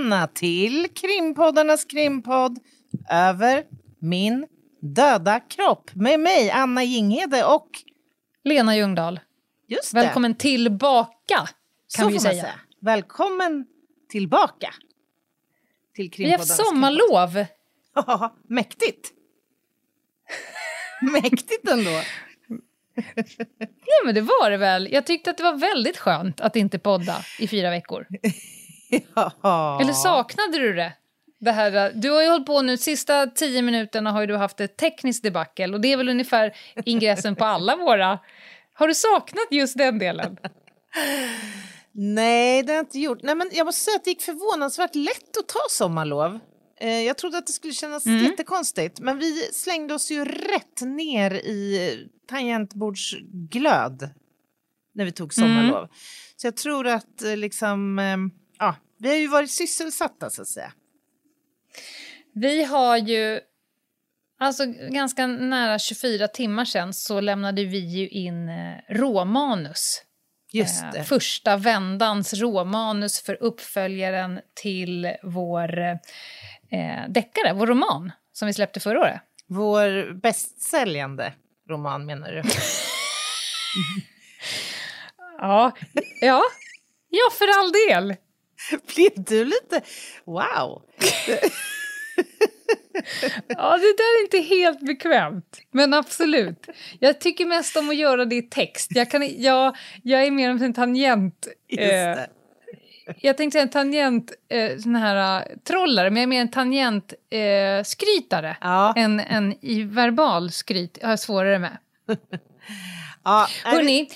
Välkomna till krimpoddarnas krimpodd över min döda kropp med mig, Anna Jinghede och Lena Ljungdahl. just det, Välkommen tillbaka, så kan vi ju man säga. Välkommen tillbaka till Vi har haft sommarlov. Ja, mäktigt. mäktigt ändå. Ja, men det var det väl. Jag tyckte att det var väldigt skönt att inte podda i fyra veckor. Ja. Eller saknade du det? det här, du har ju hållit på nu, sista tio minuterna har ju du haft ett tekniskt debacle och det är väl ungefär ingressen på alla våra. Har du saknat just den delen? Nej, det har jag inte gjort. Nej, men jag måste säga att det gick förvånansvärt lätt att ta sommarlov. Eh, jag trodde att det skulle kännas Mm. jättekonstigt, men vi slängde oss ju rätt ner i tangentbordsglöd när vi tog sommarlov. Mm. Så jag tror att eh, liksom, eh, ja, vi har ju varit sysselsatta så att säga. Vi har ju, alltså ganska nära 24 timmar sedan så lämnade vi ju in eh, råmanus. Just Eh, första vändans råmanus för uppföljaren till vår eh, deckare, vår roman som vi släppte förra året. Vår bästsäljande roman menar du? Ja, ja, ja för all del. Blev du lite wow? Ja, det där är inte helt bekvämt, men absolut. Jag tycker mest om att göra det i text. Jag, kan, jag, jag är mer en tangent... Eh, jag tänkte säga en tangent, eh, sån här uh, trollare, men jag är mer en tangent eh, Ja. än en i verbal skryt. Jag har svårare med. Ja, är det- Hörni,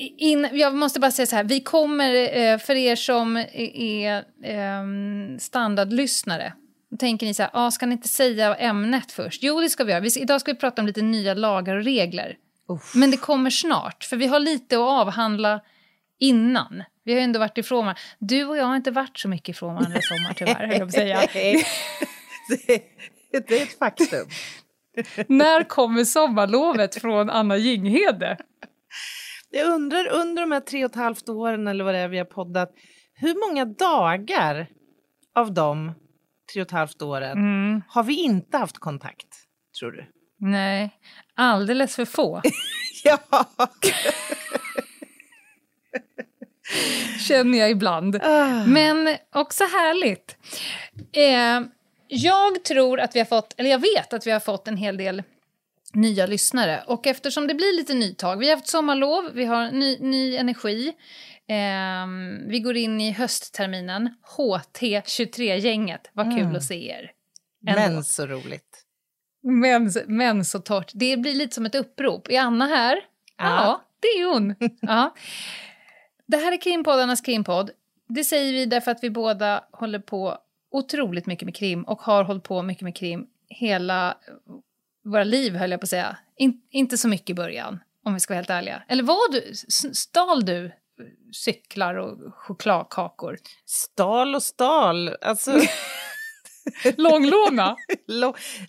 in, jag måste bara säga så här, vi kommer, eh, för er som är eh, standardlyssnare, då tänker ni så här, ah, ska ni inte säga ämnet först? Jo, det ska vi göra. Vi, idag ska vi prata om lite nya lagar och regler. Men det kommer snart, för vi har lite att avhandla innan. Vi har ju ändå varit ifrån varandra. Du och jag har inte varit så mycket ifrån varandra i sommar tyvärr, höll jag på att säga. Det är ett faktum. När kommer sommarlovet från Anna Jinghede? Jag undrar under de här tre och ett halvt åren eller vad det är vi har poddat, hur många dagar av de tre och ett halvt åren Mm. har vi inte haft kontakt, tror du? Nej, alldeles för få. Ja, känner jag ibland. Men också härligt. Eh, jag tror att vi har fått, eller jag vet att vi har fått en hel del nya lyssnare. Och eftersom det blir lite nytag, vi har haft sommarlov, vi har ny, ny energi. Ehm, vi går in i höstterminen, HT23-gänget. Vad kul att se er. Ändå. men så roligt. Men, men så torrt. Det blir lite som ett upprop. Är Anna här? Ja, Ja. det är hon. ja. Det här är krimpoddarnas krimpodd. Det säger vi därför att vi båda håller på otroligt mycket med krim och har hållit på mycket med krim hela våra liv, höll jag på att säga. In, inte så mycket i början, om vi ska vara helt ärliga. Eller var du, stal du cyklar och chokladkakor? Stal och stal, alltså Långlåna?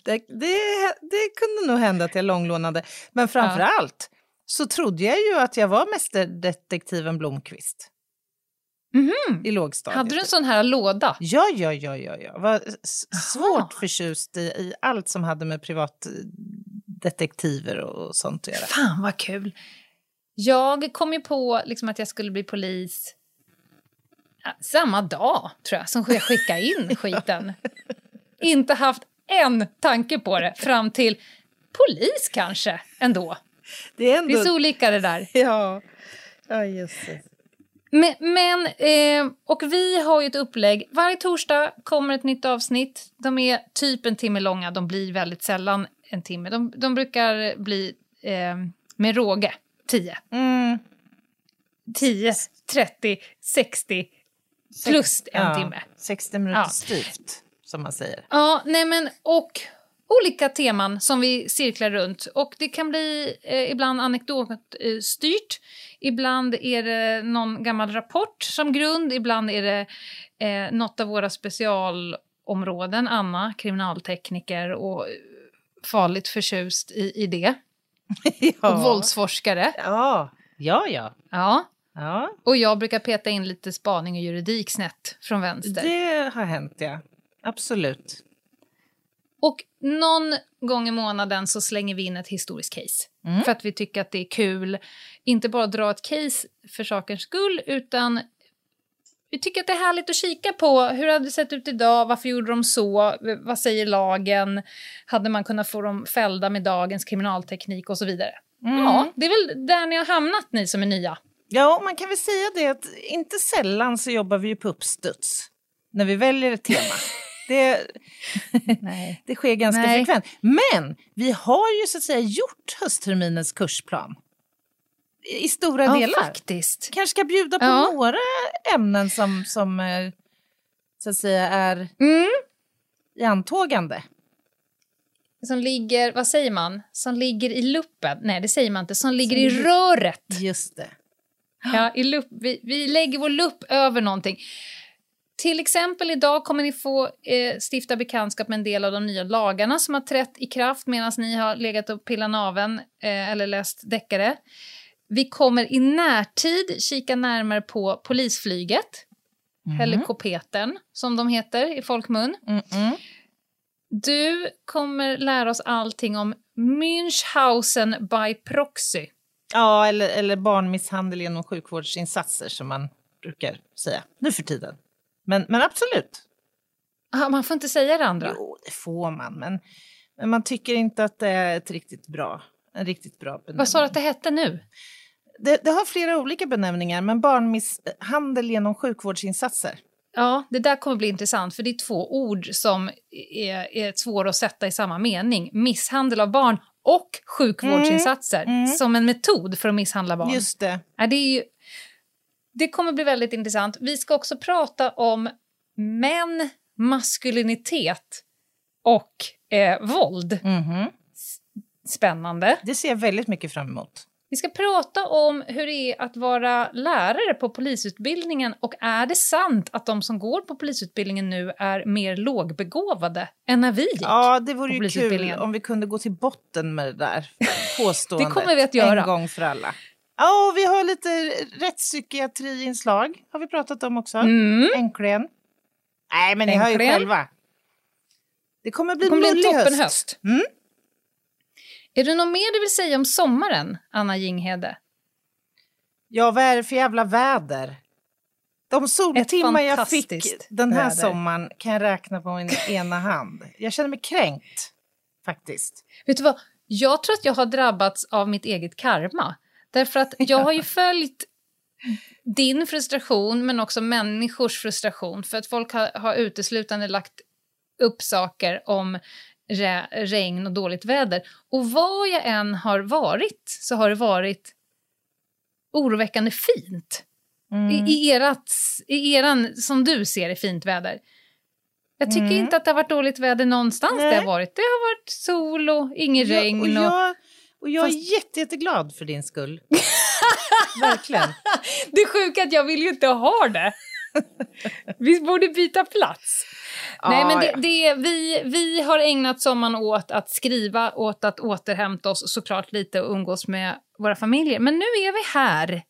det, det, det kunde nog hända att jag långlånade. Men framför allt så trodde jag ju att jag var mästerdetektiven Blomqvist. I lågstadiet. Hade du en sån här låda? Ja, ja, ja, ja. Jag var svårt Aha. förtjust i, i allt som hade med privatdetektiver och sånt att göra. Fan vad kul! Jag kom ju på liksom att jag skulle bli polis ja, samma dag, tror jag, som jag skickade in skiten. Inte haft en tanke på det fram till polis kanske, ändå. Det är Det är ändå... så olika det där. Ja, ja jösses. Men, men eh, och vi har ju ett upplägg. Varje torsdag kommer ett nytt avsnitt. De är typ en timme långa, de blir väldigt sällan en timme. De, de brukar bli eh, med råge tio. Mm. 10, 30, 60 plus en Ja, timme. 60 minuter Ja. styvt, som man säger. Ja, nej men och olika teman som vi cirklar runt. Och det kan bli eh, ibland anekdotstyrt. Ibland är det någon gammal rapport som grund. Ibland är det eh, något av våra specialområden. Anna, kriminaltekniker och farligt förtjust i, i det. Och våldsforskare. Ja, ja, ja. Ja. ja. Och jag brukar peta in lite spaning och juridik snett från vänster. Det har hänt, ja. Absolut. Och någon gång i månaden så slänger vi in ett historiskt case. Mm. För att vi tycker att det är kul. Inte bara dra ett case för sakens skull, utan vi tycker att det är härligt att kika på hur det hade sett ut idag, varför gjorde de så, vad säger lagen, hade man kunnat få dem fällda med dagens kriminalteknik och så vidare. Mm. Ja, det är väl där ni har hamnat ni som är nya. Ja, man kan väl säga det att inte sällan så jobbar vi ju på uppstuds när vi väljer ett tema. Det, det sker ganska Nej. frekvent. Men vi har ju så att säga gjort höstterminens kursplan. I stora Ja, delar. faktiskt. Kanske ska bjuda på Ja. några ämnen som, som eh, så att säga är Mm. i antågande. Som ligger, vad säger man, som ligger i luppen. Nej, det säger man inte, som ligger i röret. Just det. Ja, i lupp, vi, vi lägger vår lupp över någonting. Till exempel idag kommer ni få eh, stifta bekantskap med en del av de nya lagarna som har trätt i kraft medan ni har legat och pillat naveln eh, eller läst deckare. Vi kommer i närtid kika närmare på polisflyget, helikoptern som de heter i folkmun. Mm-mm. Du kommer lära oss allting om Münchhausen by proxy. Ja, eller, eller barnmisshandel genom sjukvårdsinsatser som man brukar säga nu för tiden. Men, men absolut. Ah, man får inte säga det andra. Jo, det får man, men, men man tycker inte att det är ett riktigt bra, en riktigt bra benämning. Vad sa du att det hette nu? det, det har flera olika benämningar, men barnmisshandel genom sjukvårdsinsatser. Ja, det där kommer bli intressant, för det är två ord som är, är svåra att sätta i samma mening. Misshandel av barn och sjukvårdsinsatser som en metod för att misshandla barn. Just det. Ja, det, är ju, det kommer bli väldigt intressant. Vi ska också prata om män, maskulinitet och eh, våld. Mhm. Spännande. Det ser jag väldigt mycket fram emot. Vi ska prata om hur det är att vara lärare på polisutbildningen och är det sant att de som går på polisutbildningen nu är mer lågbegåvade än när vi gick? Ja, det vore ju kul om vi kunde gå till botten med det där påståendet. Det kommer vi att göra. En gång för alla. Ja, och vi har lite rättspsykiatriinslag. Har vi pratat om också. Mm. Äntligen. Nej, men ni hör ju själva. Det kommer bli Det kommer bli en toppen höst. höst. Mm. Är det något mer du vill säga om sommaren, Anna Jinghede? Ja, vad är det för jävla väder? De soltimmar jag fick den här väder. sommaren kan jag räkna på min ena hand. Jag känner mig kränkt, faktiskt. Vet du vad? Jag tror att jag har drabbats av mitt eget karma. Därför att jag har ju följt din frustration, men också människors frustration. För att folk har, har uteslutande lagt upp saker om re, regn och dåligt väder. Och var jag än har varit så har det varit oroväckande fint. I, i, erat, I eran, som du ser, det fint väder. Jag tycker inte att det har varit dåligt väder någonstans Nej. det har varit. Det har varit sol och ingen regn. och... jag, och jag Fast- är jätte, jätteglad för din skull. Verkligen. Det sjuka är att jag vill ju inte ha det. Vi borde byta plats. Nej, men det, det, vi, vi har ägnat sommaren åt att skriva, åt att återhämta oss såklart lite och umgås med våra familjer. Men nu är vi här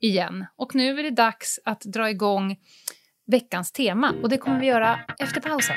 igen och nu är det dags att dra igång veckans tema och det kommer vi göra efter pausen.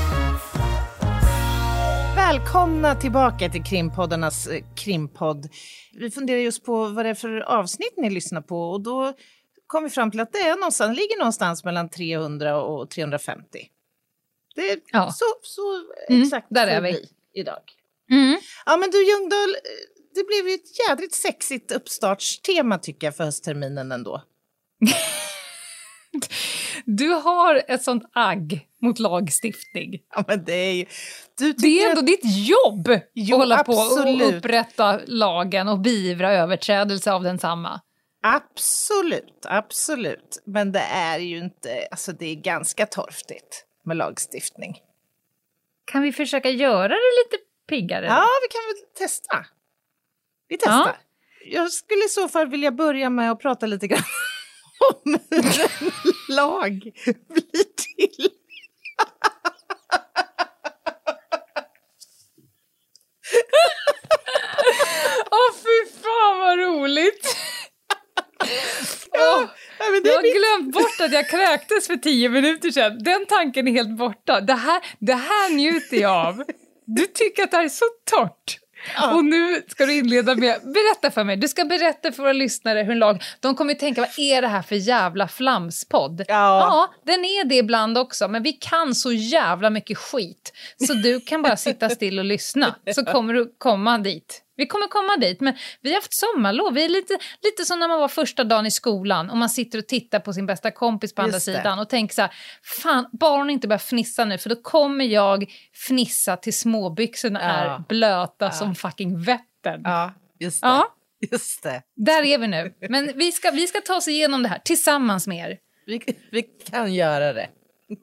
Välkomna tillbaka till krimpoddarnas eh, krimpodd. Vi funderar just på vad det är för avsnitt ni lyssnar på och då kom vi fram till att det är någonstans, ligger någonstans mellan 300 och 350. Det är Ja. så, så Mm, exakt där är vi. idag. Mm. Ja men du Ljungdahl, det blev ju ett jädrigt sexigt uppstartstema tycker jag för höstterminen ändå. Du har ett sånt agg mot lagstiftning. Ja men det är ju... Det är ändå att- ditt jobb Jo, att hålla på och absolut. upprätta lagen och beivra överträdelse av densamma. Absolut, absolut. Men det är ju inte, alltså det är ganska torftigt med lagstiftning. Kan vi försöka göra det lite piggare? Ja, vi kan väl testa. Vi testar. Jag skulle i så fall vilja börja med att prata lite grann om lag blir till. Åh, fy fan vad roligt! Det jag har glömt bort att jag kräktes för tio minuter sedan. Den tanken är helt borta. Det här, det här njuter jag av. Du tycker att det här är så torrt. Och nu ska du inleda med, berätta för mig, du ska berätta för våra lyssnare hur en lag, de kommer ju tänka vad är det här för jävla flamspodd? Ja. den är det ibland också, men vi kan så jävla mycket skit. Så du kan bara sitta still och lyssna, så kommer du komma dit. Vi kommer komma dit, men vi har haft sommarlov. Vi är lite, lite som när man var första dagen i skolan och man sitter och tittar på sin bästa kompis på andra sidan och tänker så här, fan, bara hon inte börjar fnissa nu för då kommer jag fnissa till småbyxorna Ja. är blöta som fucking Vättern. Ja, just det. Ja. Just det. Där är vi nu. Men vi ska, vi ska ta oss igenom det här tillsammans med er. Vi, vi kan göra det.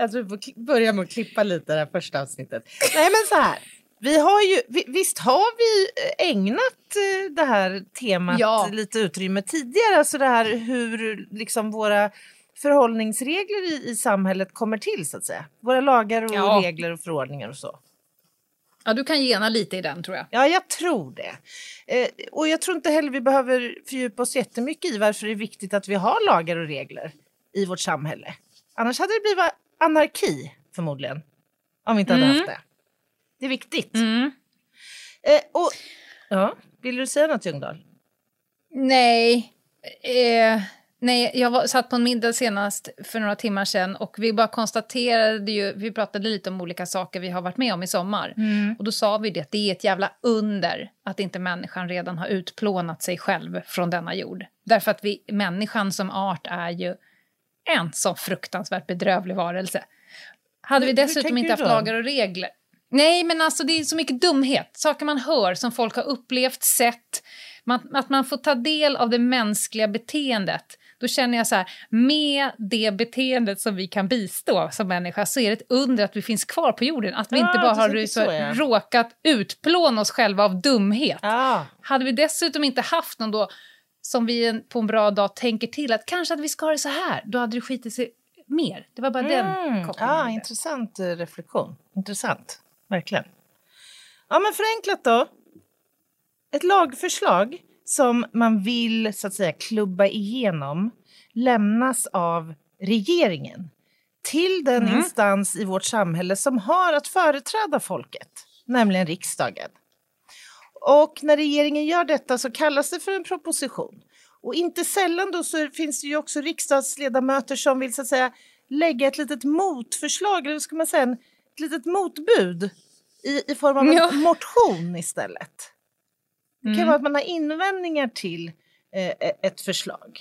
Jag tror vi får börja med att klippa lite det här första avsnittet. Nej men så här. Vi har ju, vi- visst har vi eh, ägnat eh, det här temat Ja. lite utrymme tidigare? Alltså det här hur liksom våra förhållningsregler i, i samhället kommer till så att säga. Våra lagar och Ja. regler och förordningar och så. Ja, du kan gena lite i den tror jag. Ja, jag tror det. Eh, och jag tror inte heller vi behöver fördjupa oss jättemycket i varför det är viktigt att vi har lagar och regler i vårt samhälle. Annars hade det blivit anarki förmodligen. Om vi inte hade Mm. haft det. Det är viktigt. Mm. Eh, och, ja, vill du säga något Ljungdahl? Nej. Eh, nej, jag var, satt på en middag senast för några timmar sedan och vi bara konstaterade ju, vi pratade lite om olika saker vi har varit med om i sommar. Och då sa vi det att det är ett jävla under att inte människan redan har utplånat sig själv från denna jord. Därför att vi, människan som art är ju en så fruktansvärt bedrövlig varelse. Hade vi dessutom inte haft lagar och regler. Nej, men alltså det är så mycket dumhet. Saker man hör som folk har upplevt, sett. Man, att man får ta del av det mänskliga beteendet. Då känner jag så här, med det beteendet som vi kan bistå som människa så är det ett under att vi finns kvar på jorden. Att vi Ja, inte bara har så, ja. råkat utplåna oss själva av dumhet. Ja, Hade vi dessutom inte haft någon då som vi en, på en bra dag tänker till att kanske att vi ska ha det så här, då hade det skitit sig mer. Det var bara den mm. kopplingen. ja intressant eh, reflektion. Intressant, verkligen. Ja, men förenklat då. Ett lagförslag som man vill så att säga klubba igenom lämnas av regeringen till den Mm. instans i vårt samhälle som har att företräda folket, nämligen riksdagen. Och när regeringen gör detta så kallas det för en proposition. Och inte sällan då så finns det ju också riksdagsledamöter som vill så att säga lägga ett litet motförslag, eller ska man säga, en- ett litet motbud i, i form av en Ja. motion istället. Det kan Mm. vara att man har invändningar till eh, ett förslag.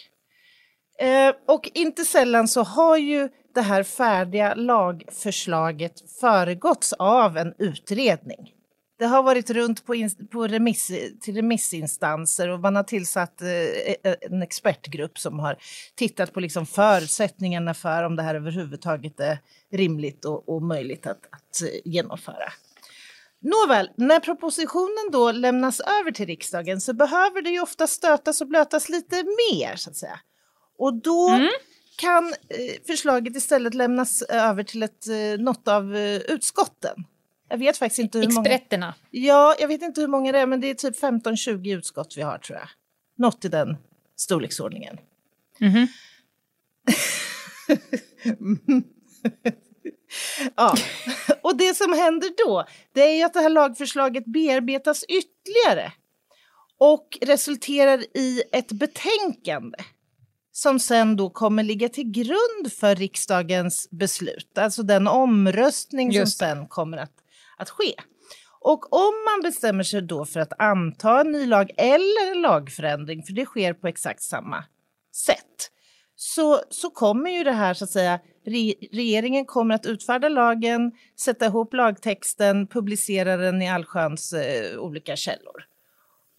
Eh, och inte sällan så har ju det här färdiga lagförslaget föregåtts av en utredning. Det har varit runt på, ins- på remiss, till remissinstanser och man har tillsatt eh, eh, en expertgrupp som har tittat på liksom förutsättningarna för om det här överhuvudtaget är rimligt och, och möjligt att, att eh, genomföra. Nåväl, när propositionen då lämnas över till riksdagen så behöver det ju ofta stötas och blötas lite mer så att säga. Och då kan eh, förslaget istället lämnas över till ett, eh, något av eh, utskotten. Jag vet faktiskt inte hur många. Experterna. Ja, jag vet inte hur många det är, men det är typ 15-20 utskott vi har tror jag. Något i den storleksordningen. Mhm. ja, och det som händer då, det är ju att det här lagförslaget bearbetas ytterligare och resulterar i ett betänkande som sen då kommer ligga till grund för riksdagens beslut, alltså den omröstning som Just det. sen kommer att, att ske. Och om man bestämmer sig då för att anta en ny lag eller en lagförändring, för det sker på exakt samma sätt, så, så kommer ju det här så att säga, re, regeringen kommer att utfärda lagen, sätta ihop lagtexten, publicera den i allsköns eh, olika källor.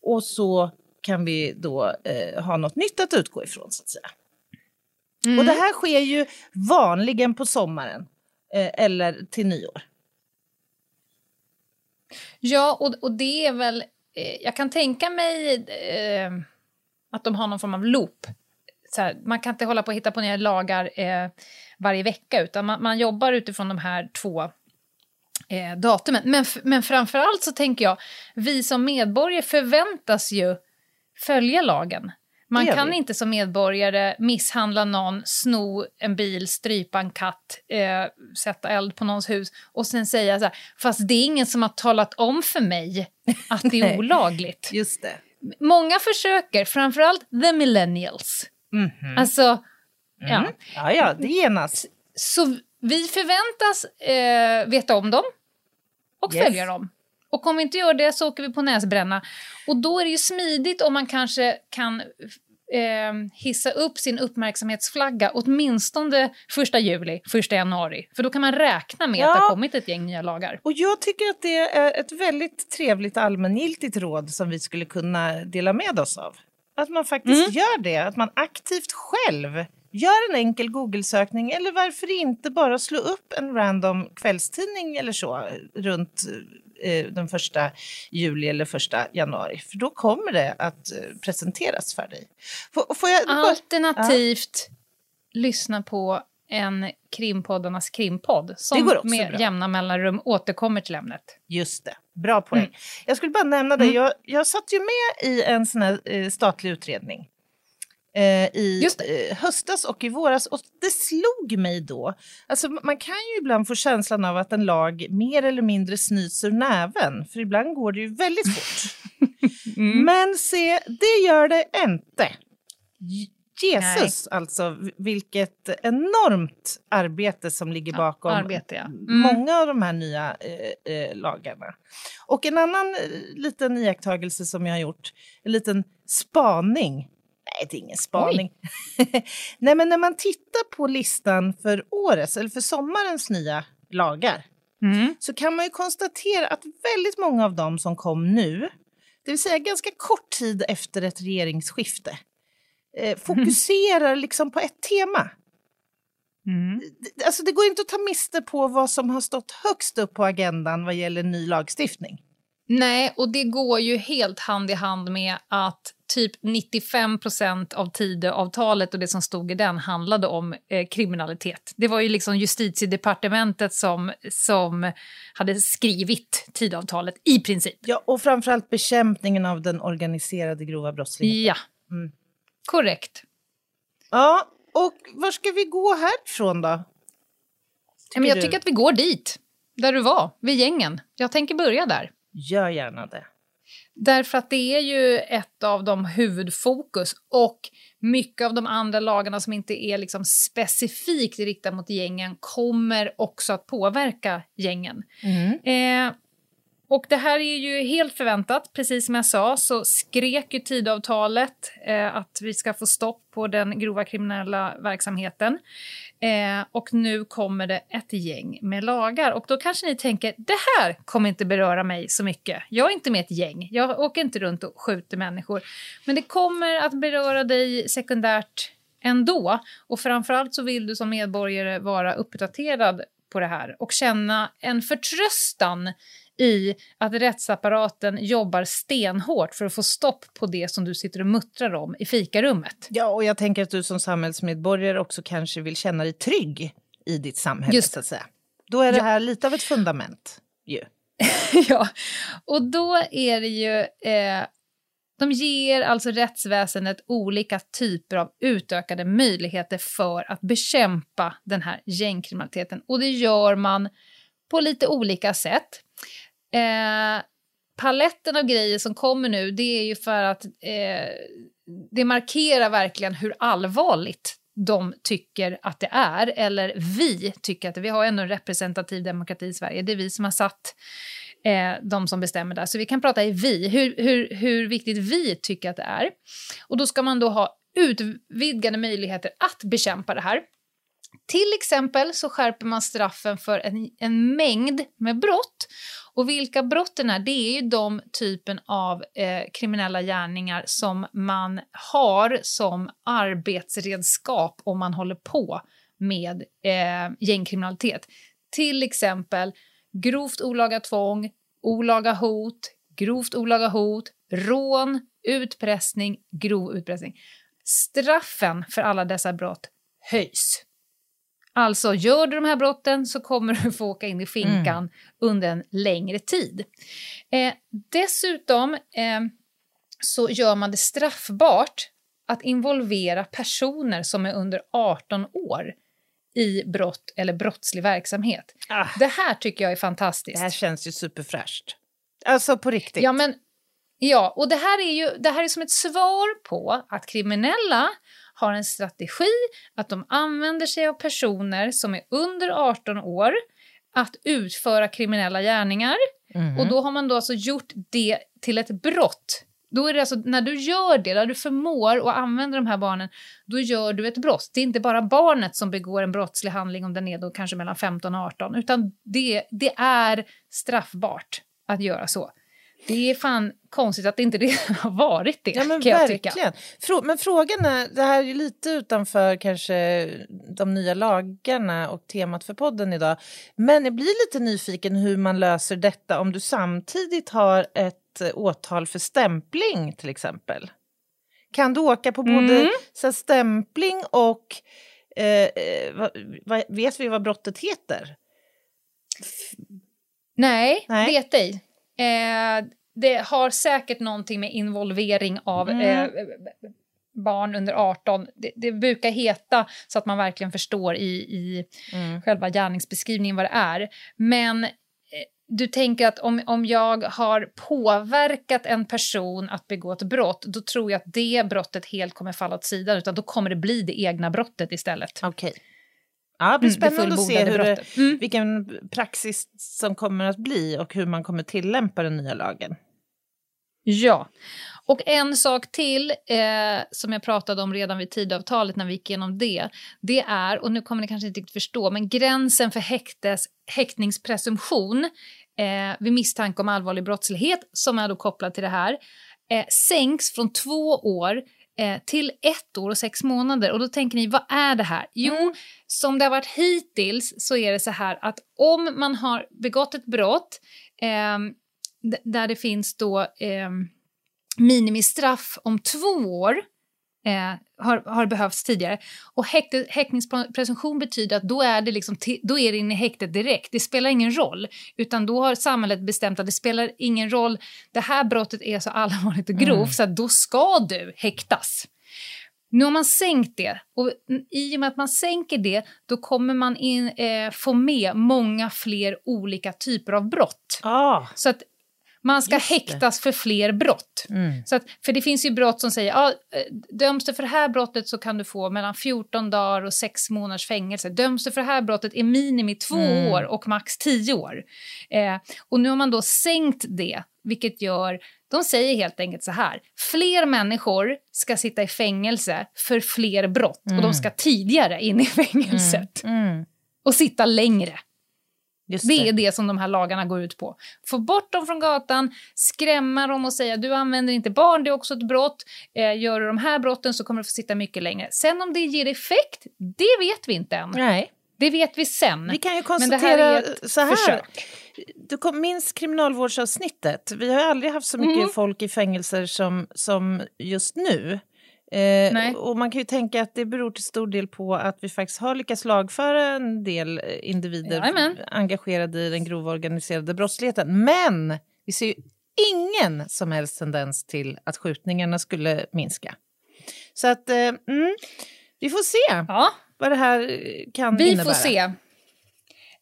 Och så kan vi då eh, ha något nytt att utgå ifrån så att säga. Och det här sker ju vanligen på sommaren eh, eller till nyår. Ja, och, och det är väl... Eh, jag kan tänka mig eh, att de har någon form av loop. Så här, man kan inte hålla på och hitta på nya lagar eh, varje vecka utan man, man jobbar utifrån de här två eh, datumen. Men, men framförallt så tänker jag, vi som medborgare förväntas ju följa lagen. Man kan inte som medborgare misshandla någon, sno en bil, strypa en katt, eh, sätta eld på någons hus och sen säga så här, fast det är ingen som har talat om för mig att det är olagligt. Just det. Många försöker, framförallt the millennials. Alltså, ja. Ja, ja, det genas. Så vi förväntas eh, veta om dem och Yes. följa dem. Och om vi inte gör det så åker vi på näsbränna. Och då är det ju smidigt om man kanske kan eh, hissa upp sin uppmärksamhetsflagga åtminstone första juli, första januari. För då kan man räkna med att det Ja. har kommit ett gäng nya lagar. Och jag tycker att det är ett väldigt trevligt allmängiltigt råd som vi skulle kunna dela med oss av. Att man faktiskt gör det, att man aktivt själv gör en enkel Google-sökning eller varför inte bara slå upp en random kvällstidning eller så runt eh, den första juli eller första januari. För då kommer det att eh, presenteras för dig. Får, får jag Alternativt lyssna på en krimpoddarnas krimpodd som med bra. jämna mellanrum återkommer till ämnet. Just det, bra poäng. Jag skulle bara nämna det, jag, jag satt ju med i en sån här eh, statlig utredning eh, i Just det. eh, höstas och i våras och det slog mig då, alltså man kan ju ibland få känslan av att en lag mer eller mindre snyts ur näven, för ibland går det ju väldigt fort. Men se, det gör det inte. Jesus, alltså, v- vilket enormt arbete som ligger bakom arbete, ja. Mm. många av de här nya eh, eh, lagarna. Och en annan eh, liten iakttagelse som jag har gjort, en liten spaning. Nej, det är ingen spaning. Nej, men när man tittar på listan för årets, eller för sommarens nya lagar, Mm. så kan man ju konstatera att väldigt många av dem som kom nu, det vill säga ganska kort tid efter ett regeringsskifte, eh, fokuserar liksom på ett tema. Det- Alltså det går inte att ta miste på vad som har stått högst upp på agendan vad gäller ny lagstiftning. Nej, och det går ju helt hand i hand med att typ 95% av Tidöavtalet och det som stod i den handlade om eh, kriminalitet. Det var ju liksom justitiedepartementet som, som hade skrivit Tidöavtalet i princip. Ja, och framförallt bekämpningen av den organiserade grova brottsligheten. Ja, Mm. korrekt. Ja, och var ska vi gå härifrån då? Men jag du? tycker att vi går dit, där du var, vid gängen. Jag tänker börja där. Gör gärna det. Därför att det är ju ett av de huvudfokus och mycket av de andra lagarna som inte är liksom specifikt riktade mot gängen kommer också att påverka gängen. Eh, och det här är ju helt förväntat. Precis som jag sa så skrek ju Tidöavtalet eh, att vi ska få stopp på den grova kriminella verksamheten. Eh, och nu kommer det ett gäng med lagar. Och då kanske ni tänker, det här kommer inte beröra mig så mycket. Jag är inte med ett gäng. Jag åker inte runt och skjuter människor. Men det kommer att beröra dig sekundärt ändå. Och framförallt så vill du som medborgare vara uppdaterad på det här och känna en förtröstan i att rättsapparaten jobbar stenhårt för att få stopp på det som du sitter och muttrar om i fikarummet. Ja, och jag tänker att du som samhällsmedborgare också kanske vill känna dig trygg i ditt samhälle, Just så att säga. Då är det här lite av ett fundament. Ju. ja, och då är det ju... Eh, de ger alltså rättsväsendet olika typer av utökade möjligheter för att bekämpa den här gängkriminaliteten. Och det gör man på lite olika sätt. Eh, paletten av grejer som kommer nu, det är ju för att eh, det markerar verkligen hur allvarligt de tycker att det är, eller vi tycker att det Vi har ändå en representativ demokrati i Sverige. Det är vi som har satt eh, de som bestämmer där. Så vi kan prata i vi, hur, hur, hur viktigt vi tycker att det är. Och då ska man då ha utvidgade möjligheter att bekämpa det här. Till exempel så skärper man straffen för en, en mängd med brott. Och vilka brotten är, det är ju de typen av eh, kriminella gärningar som man har som arbetsredskap om man håller på med eh, gängkriminalitet. Till exempel grovt olaga tvång, olaga hot, grovt olaga hot, rån, utpressning, grov utpressning. Straffen för alla dessa brott höjs. Alltså, gör du de här brotten så kommer du få åka in i finkan mm. under en längre tid. Eh, dessutom eh, så gör man det straffbart att involvera personer som är under 18 år i brott eller brottslig verksamhet. Ah. Det här tycker jag är fantastiskt. Det här känns ju superfräscht. Alltså på riktigt. Ja, men, ja och det här är ju det här är som ett svar på att kriminella har en strategi att de använder sig av personer som är under 18 år att utföra kriminella gärningar. Mm. Och då har man då alltså gjort det till ett brott. Då är det alltså, när du gör det, när du förmår att använda de här barnen, då gör du ett brott. Det är inte bara barnet som begår en brottslig handling om den är då kanske mellan 15 och 18, utan det, det är straffbart att göra så. Det är fan konstigt att det inte redan har varit det. Ja, men kan verkligen. Frå men frågan är, det här är lite utanför kanske de nya lagarna och temat för podden idag. Men jag blir lite nyfiken hur man löser detta om du samtidigt har ett åtal för stämpling till exempel. Kan du åka på både mm. så stämpling och eh, eh va, va, vet vi vad brottet heter? Nej, Nej. vet ej. Eh, det har säkert någonting med involvering av mm. eh, barn under 18. Det, det, brukar heta så att man verkligen förstår i, i mm. själva gärningsbeskrivningen vad det är. Men eh, du tänker att om, om jag har påverkat en person att begå ett brott, då tror jag att det brottet helt kommer falla åt sidan, utan då kommer det bli det egna brottet istället. Okej. Okay. Ja, det blir mm, spännande att se hur det, mm. vilken praxis som kommer att bli och hur man kommer tillämpa den nya lagen. Ja. Och en sak till eh, som jag pratade om redan vid tidavtalet när vi gick igenom det, det är, och nu kommer ni kanske inte riktigt förstå, men gränsen för häktes, häktningspresumtion eh, vid misstanke om allvarlig brottslighet, som är då kopplad till det här, eh, sänks från två år eh, till ett år och sex månader. Och då tänker ni, vad är det här? Jo, mm. som det har varit hittills så är det så här att om man har begått ett brott eh, där det finns då eh, minimistraff om två år eh, har, har behövts tidigare. Och häkte, häktningspresumtion betyder att då är, det liksom då är det inne i häktet direkt. Det spelar ingen roll. Utan då har samhället bestämt att det spelar ingen roll. Det här brottet är så allvarligt och grovt mm. så då ska du häktas. Nu har man sänkt det och i och med att man sänker det då kommer man in, eh, få med många fler olika typer av brott. Ah. Så att man ska häktas för fler brott. Mm. Så att, för det finns ju brott som säger ja, eh, döms du för det här brottet så kan du få mellan 14 dagar och 6 månaders fängelse. Döms du för det här brottet är minimi 2 mm. år och max 10 år. Eh, och nu har man då sänkt det, vilket gör de säger helt enkelt så här. Fler människor ska sitta i fängelse för fler brott mm. och de mm. ska tidigare in i fängelset. Mm. mm. Och sitta längre. Det. det är det som de här lagarna går ut på. Få bort dem från gatan, skrämma dem och säga du använder inte barn, det är också ett brott. Eh, gör du de här brotten så kommer du få sitta mycket längre. Sen om det ger effekt, det vet vi inte än. Nej. Det vet vi sen. Vi kan ju konstatera så här. Försök. Du minns kriminalvårdsavsnittet. Vi har aldrig haft så mycket mm. folk i fängelser som, som just nu. Eh, och man kan ju tänka att det beror till stor del på att vi faktiskt har lyckats lagföra en del eh, individer Jajamän. engagerade i den grova organiserade brottsligheten. Men vi ser ju ingen som helst tendens till att skjutningarna skulle minska. Så att, eh, mm, vi får se Ja, vad det här eh, kan vi innebära. får se.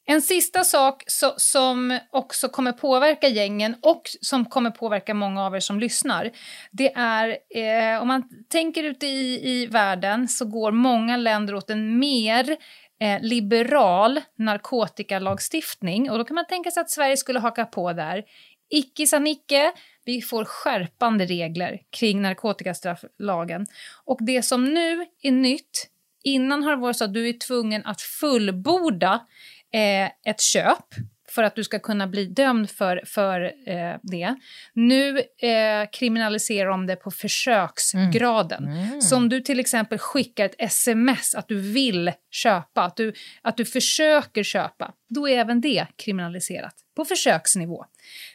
En sista sak så, som också kommer påverka gängen och som kommer påverka många av er som lyssnar. Det är, eh, om man tänker ute i, i världen så går många länder åt en mer eh, liberal narkotikalagstiftning. Och då kan man tänka sig att Sverige skulle haka på där. Icke sa Nicke, vi får skärpande regler kring narkotikastrafflagen. Och det som nu är nytt, innan har det varit så att du är tvungen att fullborda eh, ett köp för att du ska kunna bli dömd för, för eh, det. Nu eh, kriminaliserar de det på försöksgraden. Så om du till exempel skickar ett sms att du vill köpa, att du, att du försöker köpa, då är även det kriminaliserat på försöksnivå.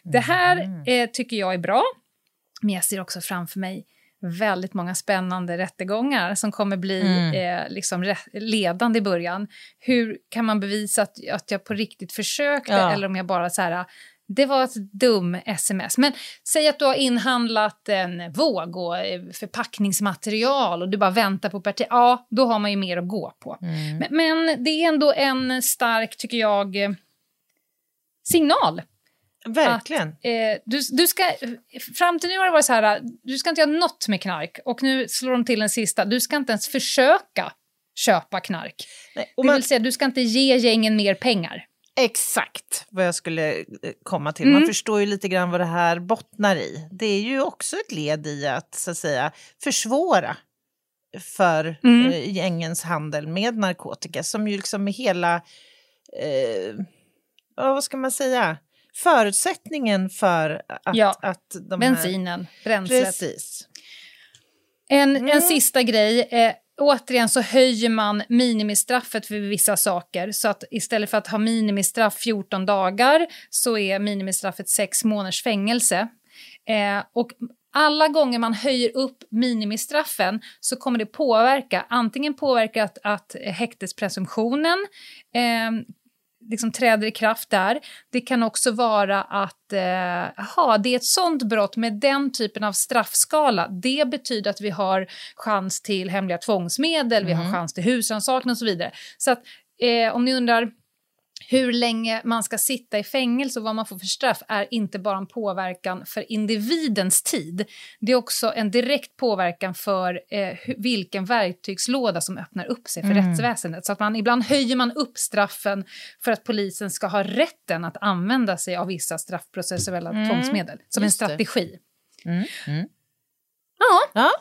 Det här eh, tycker jag är bra, men jag ser också framför mig väldigt många spännande rättegångar som kommer bli eh, liksom ledande i början. Hur kan man bevisa att, att jag på riktigt försökte Ja. eller om jag bara så här det var ett dum sms. Men säg att du har inhandlat en våg och eh, förpackningsmaterial och du bara väntar på parti. Ja, då har man ju mer att gå på. Men, men det är ändå en stark, tycker jag, eh, signal Verkligen. Eh, du, du ska, fram till nu har det varit så här, du ska inte göra något med knark. Och nu slår de till en sista, du ska inte ens försöka köpa knark. Nej, och det man, vill säga, du ska inte ge gängen mer pengar. Exakt vad jag skulle eh, komma till. Mm. Man förstår ju lite grann vad det här bottnar i. Det är ju också ett led i att, så att säga, försvåra för Mm. eh, gängens handel med narkotika som ju liksom är hela, eh, vad ska man säga, förutsättningen för att, Ja, att de här... Bensinen, bränslet. Precis. En, Mm. en sista grej. Eh, återigen så höjer man minimistraffet för vissa saker. Så att istället för att ha minimistraff 14 dagar så är minimistraffet 6 månaders fängelse. Eh, och alla gånger man höjer upp minimistraffen så kommer det påverka, antingen påverka att, att häktespresumtionen eh, liksom träder i kraft där. Det kan också vara att eh, aha, det är ett sånt brott med den typen av straffskala. Det betyder att vi har chans till hemliga tvångsmedel, vi har chans till husrannsakan och så vidare. Så att eh, om ni undrar hur länge man ska sitta i fängelse och vad man får för straff är inte bara en påverkan för individens tid. Det är också en direkt påverkan för eh, vilken verktygslåda som öppnar upp sig för rättsväsendet. Så att man, ibland höjer man upp straffen för att polisen ska ha rätten att använda sig av vissa straffprocessuella tvångsmedel som en just det. strategi. Mm. Mm. Ja, Ja,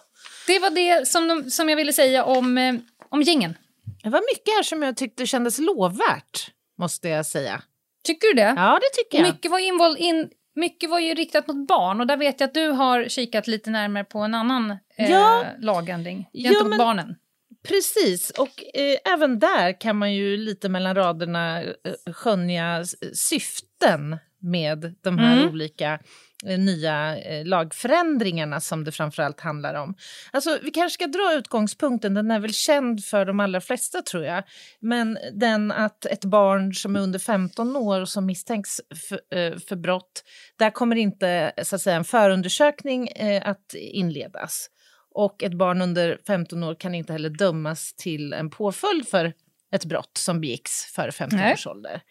det var det som, de, som jag ville säga om, eh, om gängen. det var mycket här som jag tyckte kändes lovvärt, måste jag säga. Tycker du det? Ja, det tycker jag. mycket var, invol- in, mycket var ju riktat mot barn och där vet jag att du har kikat lite närmare på en annan eh, Ja. lagändring Ja, gentemot men- barnen. Precis, och eh, även där kan man ju lite mellan raderna eh, skönja syften med de här Mm. olika nya eh, lagförändringarna som det framförallt handlar om. Alltså, vi kanske ska dra utgångspunkten, den är väl känd för de allra flesta tror jag, men den att ett barn som är under 15 år och som misstänks för, eh, för brott, där kommer inte så att säga, en förundersökning eh, att inledas. Och ett barn under 15 år kan inte heller dömas till en påföljd för ett brott som begicks före 15 Nej. års ålder.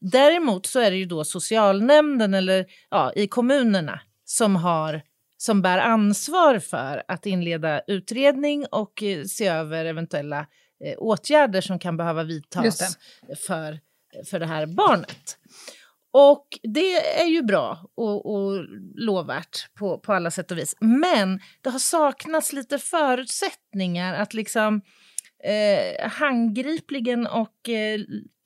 Däremot så är det ju då socialnämnden eller ja, i kommunerna som, har, som bär ansvar för att inleda utredning och eh, se över eventuella eh, åtgärder som kan behöva vidtas för, för det här barnet. Och det är ju bra och, och lovvärt på, på alla sätt och vis. Men det har saknats lite förutsättningar att liksom eh, handgripligen och eh,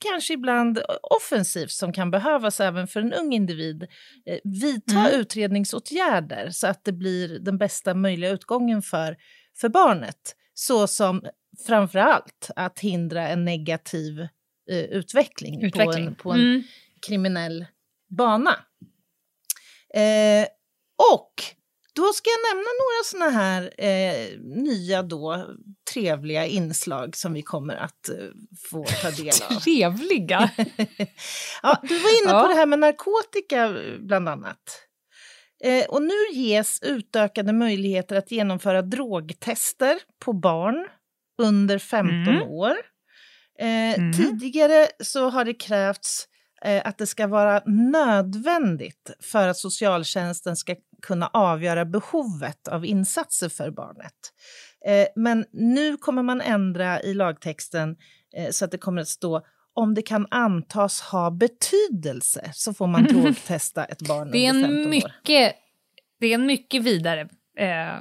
kanske ibland offensivt som kan behövas även för en ung individ eh, vidta utredningsåtgärder så att det blir den bästa möjliga utgången för, för barnet. Så som framför allt att hindra en negativ eh, utveckling, på Utveckling. en, på en Mm. kriminell bana. Eh, och då ska jag nämna några såna här eh, nya då trevliga inslag som vi kommer att eh, få ta del av. Trevliga? ja, du var inne Ja. på det här med narkotika eh, bland annat. Eh, och nu ges utökade möjligheter att genomföra drogtester på barn under 15 Mm. år. Eh, Tidigare så har det krävts eh, att det ska vara nödvändigt för att socialtjänsten ska kunna avgöra behovet av insatser för barnet. Eh, men nu kommer man ändra i lagtexten eh, så att det kommer att stå om det kan antas ha betydelse så får man drogtesta ett barn Det är under 15 en år. mycket, det är en mycket vidare, eh,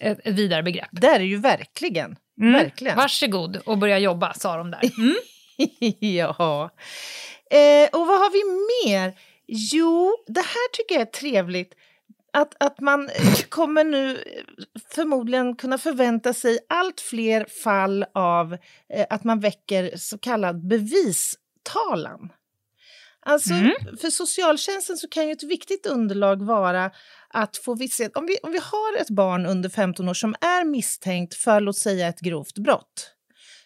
ett, ett vidare begrepp. Det är det ju verkligen. Mm. Verkligen. Varsågod och börja jobba, sa de där. Mm. ja. Eh, och vad har vi mer? Jo, det här tycker jag är trevligt. Att, att man eh, kommer nu eh, förmodligen kunna förvänta sig allt fler fall av eh, att man väcker så kallad bevistalan. Alltså, för socialtjänsten så kan ju ett viktigt underlag vara att få visshet. Om vi, om vi har ett barn under 15 år som är misstänkt för, låt säga, ett grovt brott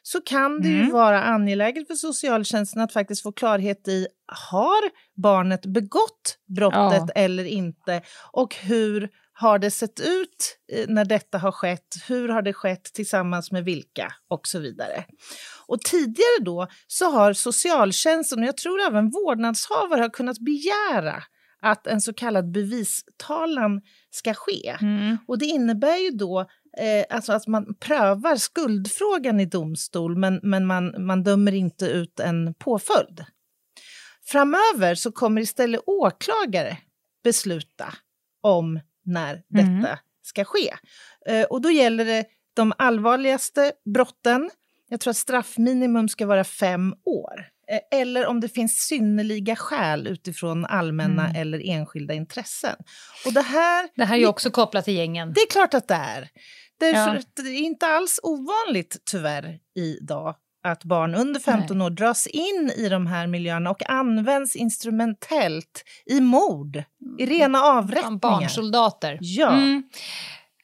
så kan det ju vara angeläget för socialtjänsten att faktiskt få klarhet i har barnet begått brottet Ja. eller inte och hur har det sett ut eh, när detta har skett? Hur har det skett tillsammans med vilka? Och så vidare. Och tidigare då så har socialtjänsten och jag tror även vårdnadshavare har kunnat begära att en så kallad bevistalan ska ske. Och det innebär ju då eh, alltså att man prövar skuldfrågan i domstol men, men man, man dömer inte ut en påföljd. Framöver så kommer istället åklagare besluta om när detta ska ske. Eh, och då gäller det de allvarligaste brotten. Jag tror att straffminimum ska vara fem år. Eh, Eller om det finns synnerliga skäl utifrån allmänna eller enskilda intressen. Och det här Det här är också kopplat till gängen. det är klart att det är. Därför Ja. det är inte alls ovanligt tyvärr idag att barn under 15 år dras in i de här miljöerna och används instrumentellt i mord, i rena avrättningar. Barnsoldater. Ja. Mm.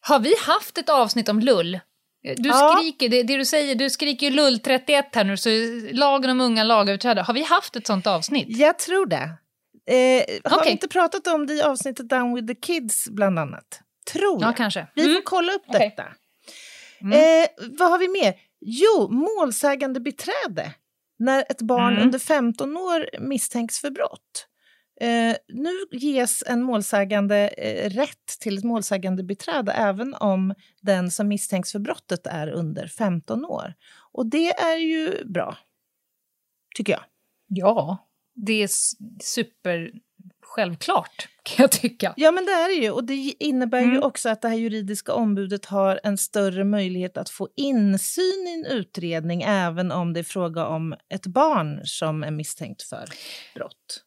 Har vi haft ett avsnitt om lull? Du Ja. skriker, det, det du säger, du skriker ju lull 31 här nu, så lagen om unga lagöverträdare. Har vi haft ett sånt avsnitt? Jag tror det. Eh, har vi Okej. inte pratat om det i avsnittet Down with the Kids bland annat? Tror Ja, jag. kanske. Vi får Mm. kolla upp Okej. detta. Eh, vad har vi mer? Jo, målsägande beträde. När ett barn Mm. under 15 år misstänks för brott. Eh, nu ges en målsägande eh, rätt till ett målsägande beträde även om den som misstänks för brottet är under 15 år. Och det är ju bra, tycker jag. Ja. Det är super självklart, kan jag tycka. Ja, men det är det ju. Och det innebär ju Mm. också att det här juridiska ombudet har en större möjlighet att få insyn i en utredning även om det är fråga om ett barn som är misstänkt för brott.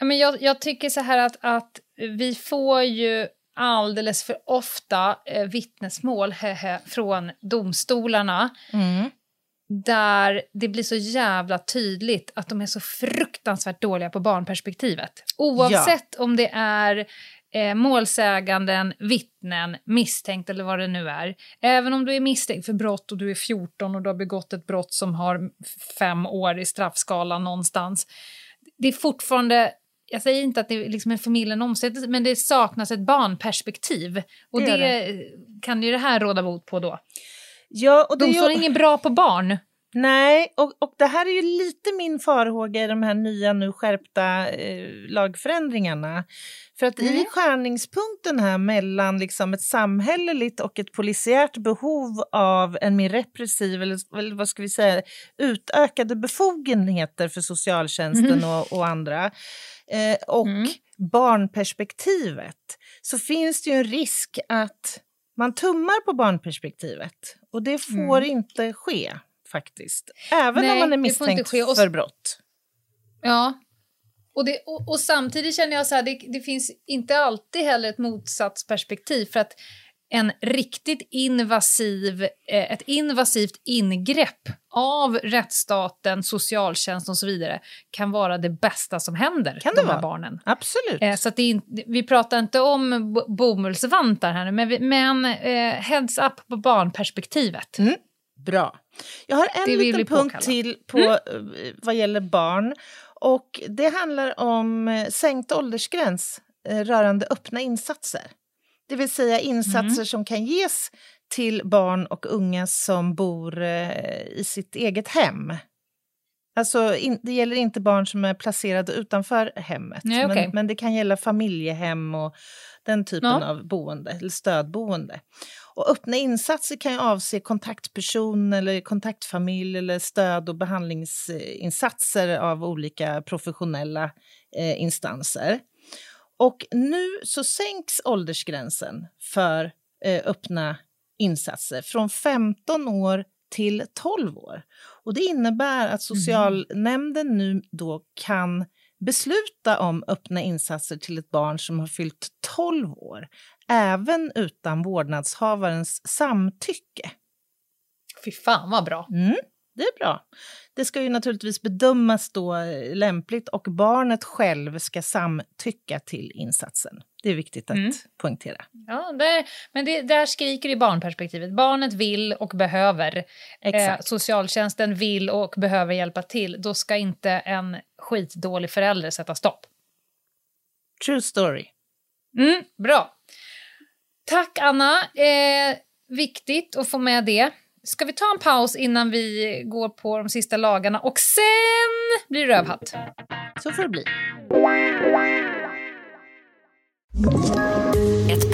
Ja, men jag, jag tycker så här att, att vi får ju alldeles för ofta eh, vittnesmål hehe, från domstolarna där det blir så jävla tydligt att de är så fruktansvärt dåliga på barnperspektivet. Oavsett om det är eh, målsäganden, vittnen, misstänkt eller vad det nu är. Även om du är misstänkt för brott och du är 14 och du har begått ett brott som har fem år i straffskalan någonstans. Det är fortfarande jag säger inte att det är liksom en förmildrande omständighet, men det saknas ett barnperspektiv. Och Det det, kan ju det här råda bot på då. Ja, och det är Domstolen är ju, ingen bra på barn. nej, och, och det här är ju lite min farhåga i de här nya nu skärpta eh, lagförändringarna. För att i skärningspunkten här mellan liksom ett samhälleligt och ett polisiärt behov av en mer repressiv, eller, eller vad ska vi säga, utökade befogenheter för socialtjänsten och, och andra, eh, och barnperspektivet, så finns det ju en risk att man tummar på barnperspektivet. Och det får inte ske, faktiskt. Även Nej, om man är misstänkt. Och- för brott. Ja. Och, det, och, och samtidigt känner jag så här, det, det finns inte alltid heller ett motsatsperspektiv. För att en riktigt invasiv, eh, ett invasivt ingrepp av rättsstaten, socialtjänsten och så vidare kan vara det bästa som händer Kan det de här vara? barnen. Absolut. Eh, så det är, vi pratar inte om bo- bomullsvantar här nu, men, vi, men eh, heads up på barnperspektivet. Bra. Jag har en liten punkt påkalla. till på, eh, vad gäller barn. Och Det handlar om sänkt åldersgräns rörande öppna insatser. Det vill säga insatser som kan ges till barn och unga som bor eh, i sitt eget hem. Alltså, in, det gäller inte barn som är placerade utanför hemmet, Nej, okej. men, men det kan gälla familjehem och den typen Ja. av boende, eller stödboende. Och öppna insatser kan ju avse kontaktperson eller kontaktfamilj eller stöd och behandlingsinsatser av olika professionella eh, instanser. Och nu så sänks åldersgränsen för eh, öppna insatser från 15 år till 12 år. Och det innebär att socialnämnden nu då kan besluta om öppna insatser till ett barn som har fyllt 12 år, även utan vårdnadshavarens samtycke. Fy fan vad bra. Mm, det är bra. Det ska ju naturligtvis bedömas då eh, lämpligt och barnet själv ska samtycka till insatsen. Det är viktigt att Mm. poängtera. Ja, där, men det, där skriker i barnperspektivet. Barnet vill och behöver. Eh, socialtjänsten vill och behöver hjälpa till. Då ska inte en skitdålig förälder sätta stopp. True story. Mm, bra. Tack, Anna. Eh, viktigt att få med det. Ska vi ta en paus innan vi går på de sista lagarna och sen blir det rövhatt? Så får det bli.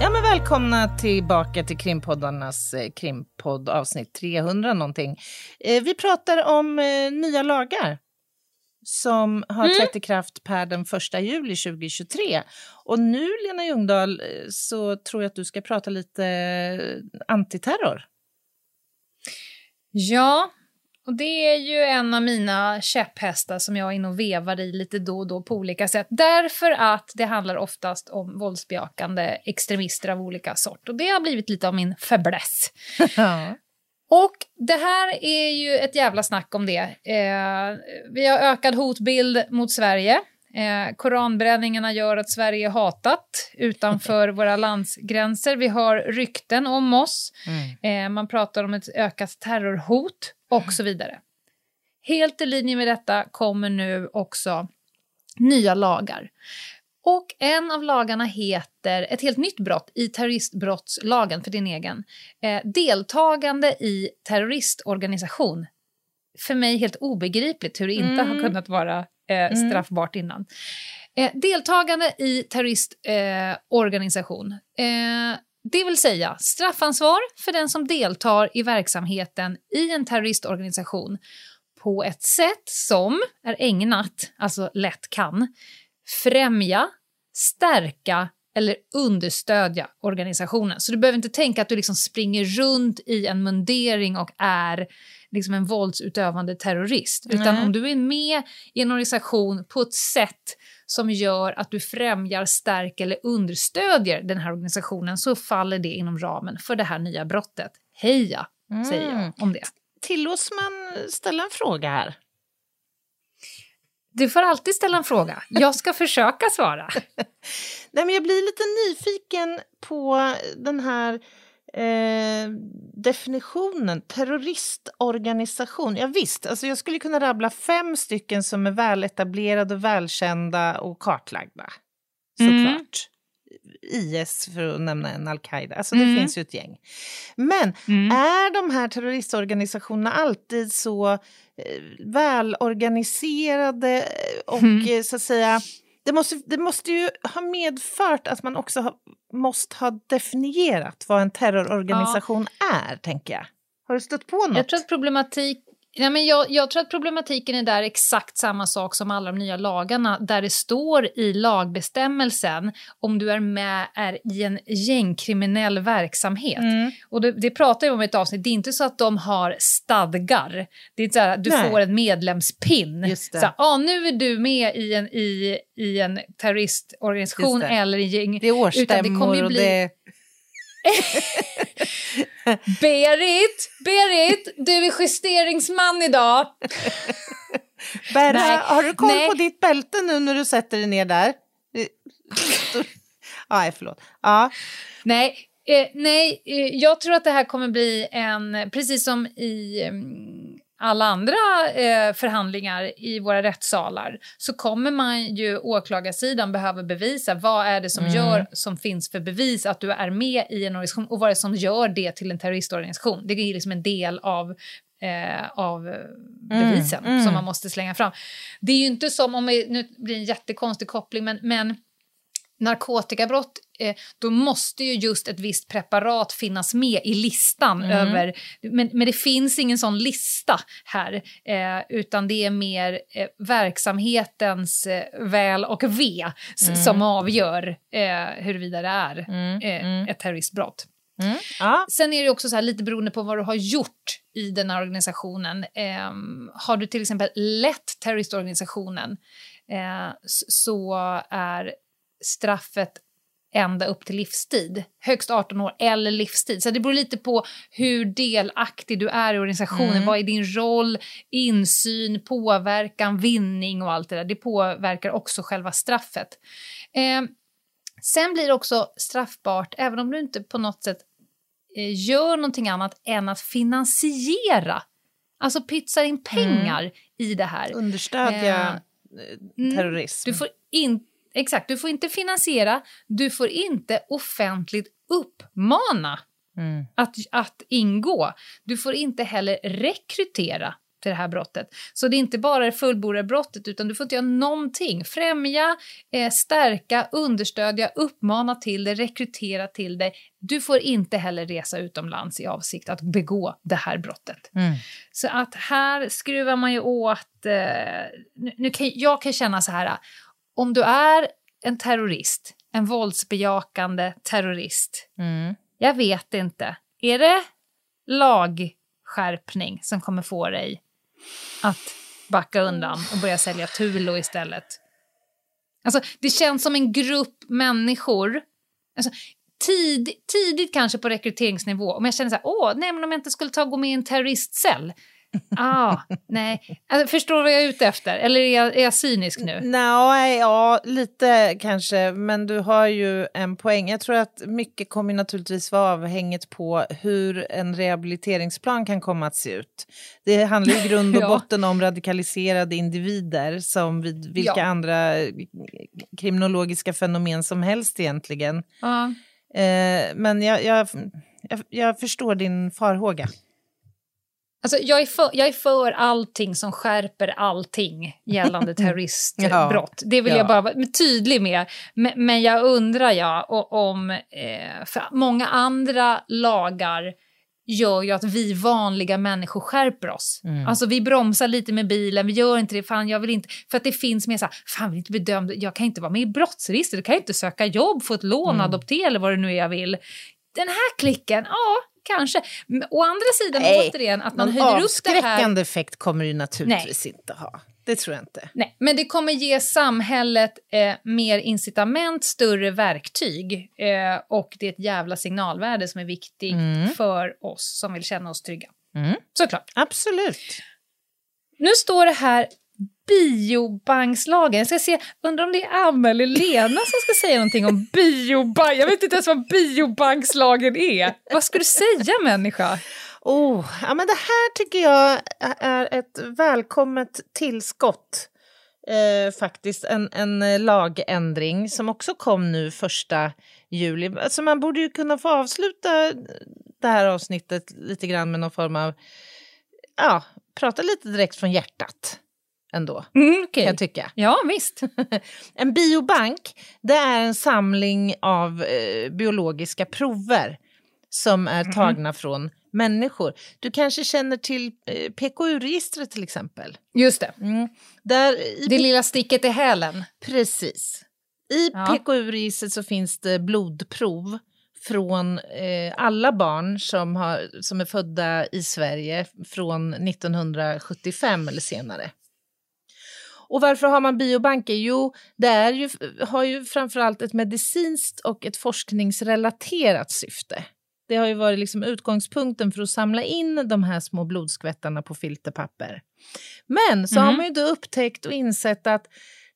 Ja, men välkomna tillbaka till krimpoddarnas eh, krimpodd avsnitt 300 någonting. Eh, vi pratar om eh, nya lagar som har trätt i kraft per den 1 juli 2023. Och nu, Lena Ljungdahl, så tror jag att du ska prata lite antiterror. Ja, och det är ju en av mina käpphästar som jag är inne och vevar i lite då och då på olika sätt. Därför att det handlar oftast om våldsbejakande extremister av olika sort. Och det har blivit lite av min fäbless. Och det här är ju ett jävla snack om det. Eh, vi har ökad hotbild mot Sverige. Eh, koranbränningarna gör att Sverige är hatat utanför våra landsgränser. Vi har rykten om oss. Eh, man pratar om ett ökat terrorhot och så vidare. Helt i linje med detta kommer nu också nya lagar. Och en av lagarna heter, ett helt nytt brott i terroristbrottslagen för din egen, eh, deltagande i terroristorganisation. För mig helt obegripligt hur det inte har kunnat vara eh, straffbart innan. Eh, deltagande i terroristorganisation. Organisation. eh, det vill säga straffansvar för den som deltar i verksamheten i en terroristorganisation på ett sätt som är ägnat, alltså lätt kan, främja, stärka eller understödja organisationen. Så du behöver inte tänka att du liksom springer runt i en mundering och är liksom en våldsutövande terrorist. Utan Nej. om du är med i en organisation på ett sätt som gör att du främjar, stärker eller understödjer den här organisationen så faller det inom ramen för det här nya brottet. Heja, säger Mm. jag om det. Tillåts man ställa en fråga här? Du får alltid ställa en fråga. Jag ska försöka svara. Nej, men jag blir lite nyfiken på den här eh, definitionen, terroristorganisation. Ja, visst, alltså jag skulle kunna rabbla fem stycken som är väletablerade, och välkända och kartlagda. Såklart. IS, för att nämna en, Al-Qaida. Alltså det Mm. finns ju ett gäng. Men är de här terroristorganisationerna alltid så eh, välorganiserade och eh, så att säga det, måste, det måste ju ha medfört att man också ha, måste ha definierat vad en terrororganisation är, tänker jag. Har du stött på något? Jag tror att problematik Nej, men jag, jag, tror att problematiken är där exakt samma sak som alla de nya lagarna där det står i lagbestämmelsen om du är med är i en gängkriminell verksamhet. Mm. Och det, det pratar jag om i ett avsnitt, det är inte så att de har stadgar. Det är inte så här, du Nej. får en medlemspin. Så här, ah, nu är du med i en, i, i en terroristorganisation eller i gäng. det är årsstämmor och bli- det... Berit, Berit, du är justeringsman idag. Berra, Nej, har du koll nej. på ditt bälte nu när du sätter dig ner där? Nej, förlåt. Ja. Nej, eh, nej eh, jag tror att det här kommer bli en, precis som i mm, alla andra eh, förhandlingar i våra rättssalar, så kommer man ju åklagarsidan behöva bevisa vad är det som gör, som finns för bevis att du är med i en organisation och vad är det som gör det till en terroristorganisation. Det är liksom en del av eh, av eh, bevisen som man måste slänga fram. Det är ju inte som, om vi, nu blir det en jättekonstig koppling, men, men narkotikabrott, eh, då måste ju just ett visst preparat finnas med i listan över... Men, men det finns ingen sån lista här, eh, utan det är mer eh, verksamhetens eh, väl och ve s- som avgör eh, huruvida det är eh, ett terroristbrott. Ja. Sen är det också så här, lite beroende på vad du har gjort i den här organisationen. Ehm, har du till exempel lett terroristorganisationen så är straffet ända upp till livstid. Högst 18 år eller livstid. Så det beror lite på hur delaktig du är i organisationen. Vad är din roll, insyn, påverkan, vinning och allt det där. Det påverkar också själva straffet. Ehm, Sen blir det också straffbart, även om du inte på något sätt eh, gör någonting annat än att finansiera. Alltså pytsar in pengar i det här. Understödja mm, eh, terrorism. Du får in, exakt, du får inte finansiera, du får inte offentligt uppmana Mm. att, att ingå. Du får inte heller rekrytera till det här brottet. Så det är inte bara det fullbordade brottet utan du får inte göra någonting. Främja, eh, stärka, understödja, uppmana till det, rekrytera till det. Du får inte heller resa utomlands i avsikt att begå det här brottet. Mm. Så att här skruvar man ju åt... Eh, nu, nu kan, jag kan känna så här, om du är en terrorist, en våldsbejakande terrorist, Mm. jag vet inte. Är det lagskärpning som kommer få dig att backa undan och börja sälja Tulo istället? Alltså, det känns som en grupp människor, alltså, tid, tidigt kanske på rekryteringsnivå, om jag känner så här, åh, nej men om jag inte skulle ta och gå med i en terroristcell. Ah, nej. Alltså, förstår du vad jag är ute efter? Eller är jag, är jag cynisk nu? Nej, ja, lite kanske, men du har ju en poäng. Jag tror att mycket kommer naturligtvis vara avhängigt på hur en rehabiliteringsplan kan komma att se ut. Det handlar i grund och Ja. botten om radikaliserade individer som vid vilka Ja. andra kriminologiska fenomen som helst egentligen. Ja. Eh, men jag, jag, jag, jag förstår din farhåga. Alltså, jag, är för, jag är för allting som skärper allting gällande terroristbrott. Det vill Ja. jag bara vara tydlig med. Men, men jag undrar ja, om... Eh, för många andra lagar gör ju att vi vanliga människor skärper oss. Alltså vi bromsar lite med bilen, vi gör inte det, fan jag vill inte, för att det finns mer så här, fan jag vill inte bedömd, jag kan inte vara med i brottsregister, jag kan inte söka jobb, få ett lån, adoptera eller vad det nu är jag vill. Den här klicken, ja, kanske. Men Å andra sidan, Nej, återigen, att man höjer upp det här. avskräckande effekt kommer det naturligtvis inte ha. Det tror jag inte. Nej, men det kommer ge samhället eh, mer incitament, större verktyg eh, och det är ett jävla signalvärde som är viktigt för oss som vill känna oss trygga. Mm. Såklart. Absolut. Nu står det här biobankslagen. Jag ska se, undrar om det är Amma eller Lena som ska säga någonting om biobank. Jag vet inte ens vad biobankslagen är. Vad ska du säga människa? Oh, ja, men det här tycker jag är ett välkommet tillskott. Eh, faktiskt en, en lagändring som också kom nu första juli. Alltså man borde ju kunna få avsluta det här avsnittet lite grann med någon form av, ja, prata lite direkt från hjärtat ändå, Mm, okej. kan jag tycka. Ja, visst. En biobank det är en samling av eh, biologiska prover som är tagna från människor. Du kanske känner till eh, PKU-registret till exempel. Just det. Mm. Där i Det lilla sticket i hälen. Precis. I Ja. PKU-registret så finns det blodprov från eh, alla barn som, har, som är födda i Sverige från 1975 eller senare. Och varför har man biobanker? Jo, det är ju, har ju framförallt ett medicinskt och ett forskningsrelaterat syfte. Det har ju varit liksom utgångspunkten för att samla in de här små blodskvättarna på filterpapper. Men så har man ju då upptäckt och insett att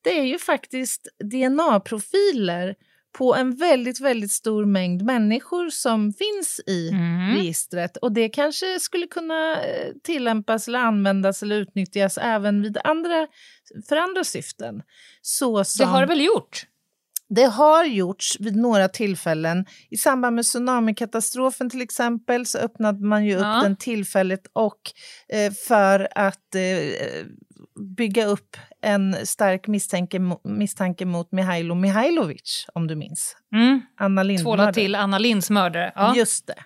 det är ju faktiskt DNA-profiler på en väldigt, väldigt stor mängd människor som finns i registret. Och det kanske skulle kunna eh, tillämpas eller användas eller utnyttjas även vid andra, för andra syften. Så Det som, har det väl gjort? det har gjorts vid några tillfällen. I samband med tsunamikatastrofen till exempel så öppnade man ju upp Ja. den tillfälligt och eh, för att eh, bygga upp en stark misstanke, misstanke mot Mihailo Mihailovic, om du minns. Mm. Anna Tvåla Lindmördare. till Anna Linds mördare. Ja. Just det.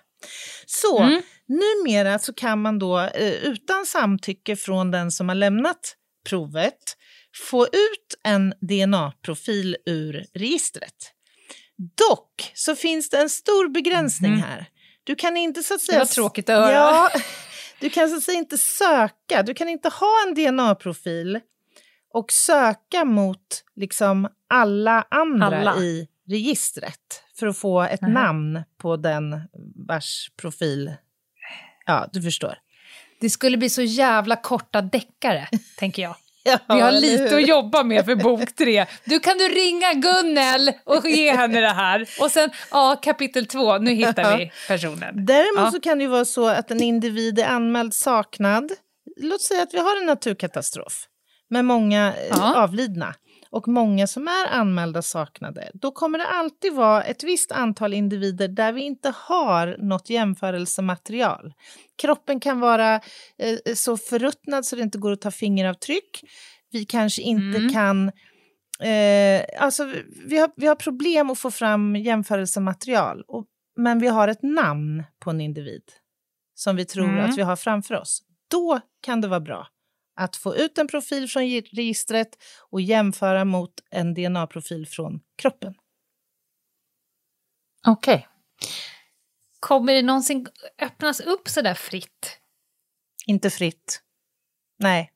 Så Mm. numera så kan man då eh, utan samtycke från den som har lämnat provet få ut en DNA-profil ur registret. Dock så finns det en stor begränsning här. Du kan inte så att säga... Mhm. var tråkigt att höra. Ja, du kan så att säga inte söka. Du kan inte ha en DNA-profil och söka mot liksom alla andra Alla. i registret för att få ett Nähä. namn på den vars profil... Ja, du förstår. Det skulle bli så jävla korta deckare, tänker jag. Vi har lite att jobba med för bok tre. Du kan du ringa Gunnel och ge henne det här. Och sen, ja, kapitel två, nu hittar vi personen. Däremot Ja. så kan det ju vara så att en individ är anmäld saknad. Låt säga att vi har en naturkatastrof med många eh, Ja. avlidna och många som är anmälda saknade. Då kommer det alltid vara ett visst antal individer där vi inte har något jämförelsematerial. Kroppen kan vara eh, så förruttnad så det inte går att ta fingeravtryck. Vi kanske inte Mm. kan Eh, alltså, vi, har, vi har problem att få fram jämförelsematerial, och, men vi har ett namn på en individ som vi tror Mm. att vi har framför oss. Då kan det vara bra att få ut en profil från registret och jämföra mot en DNA-profil från kroppen. Okej. Kommer det någonsin öppnas upp så där fritt? Inte fritt. Nej.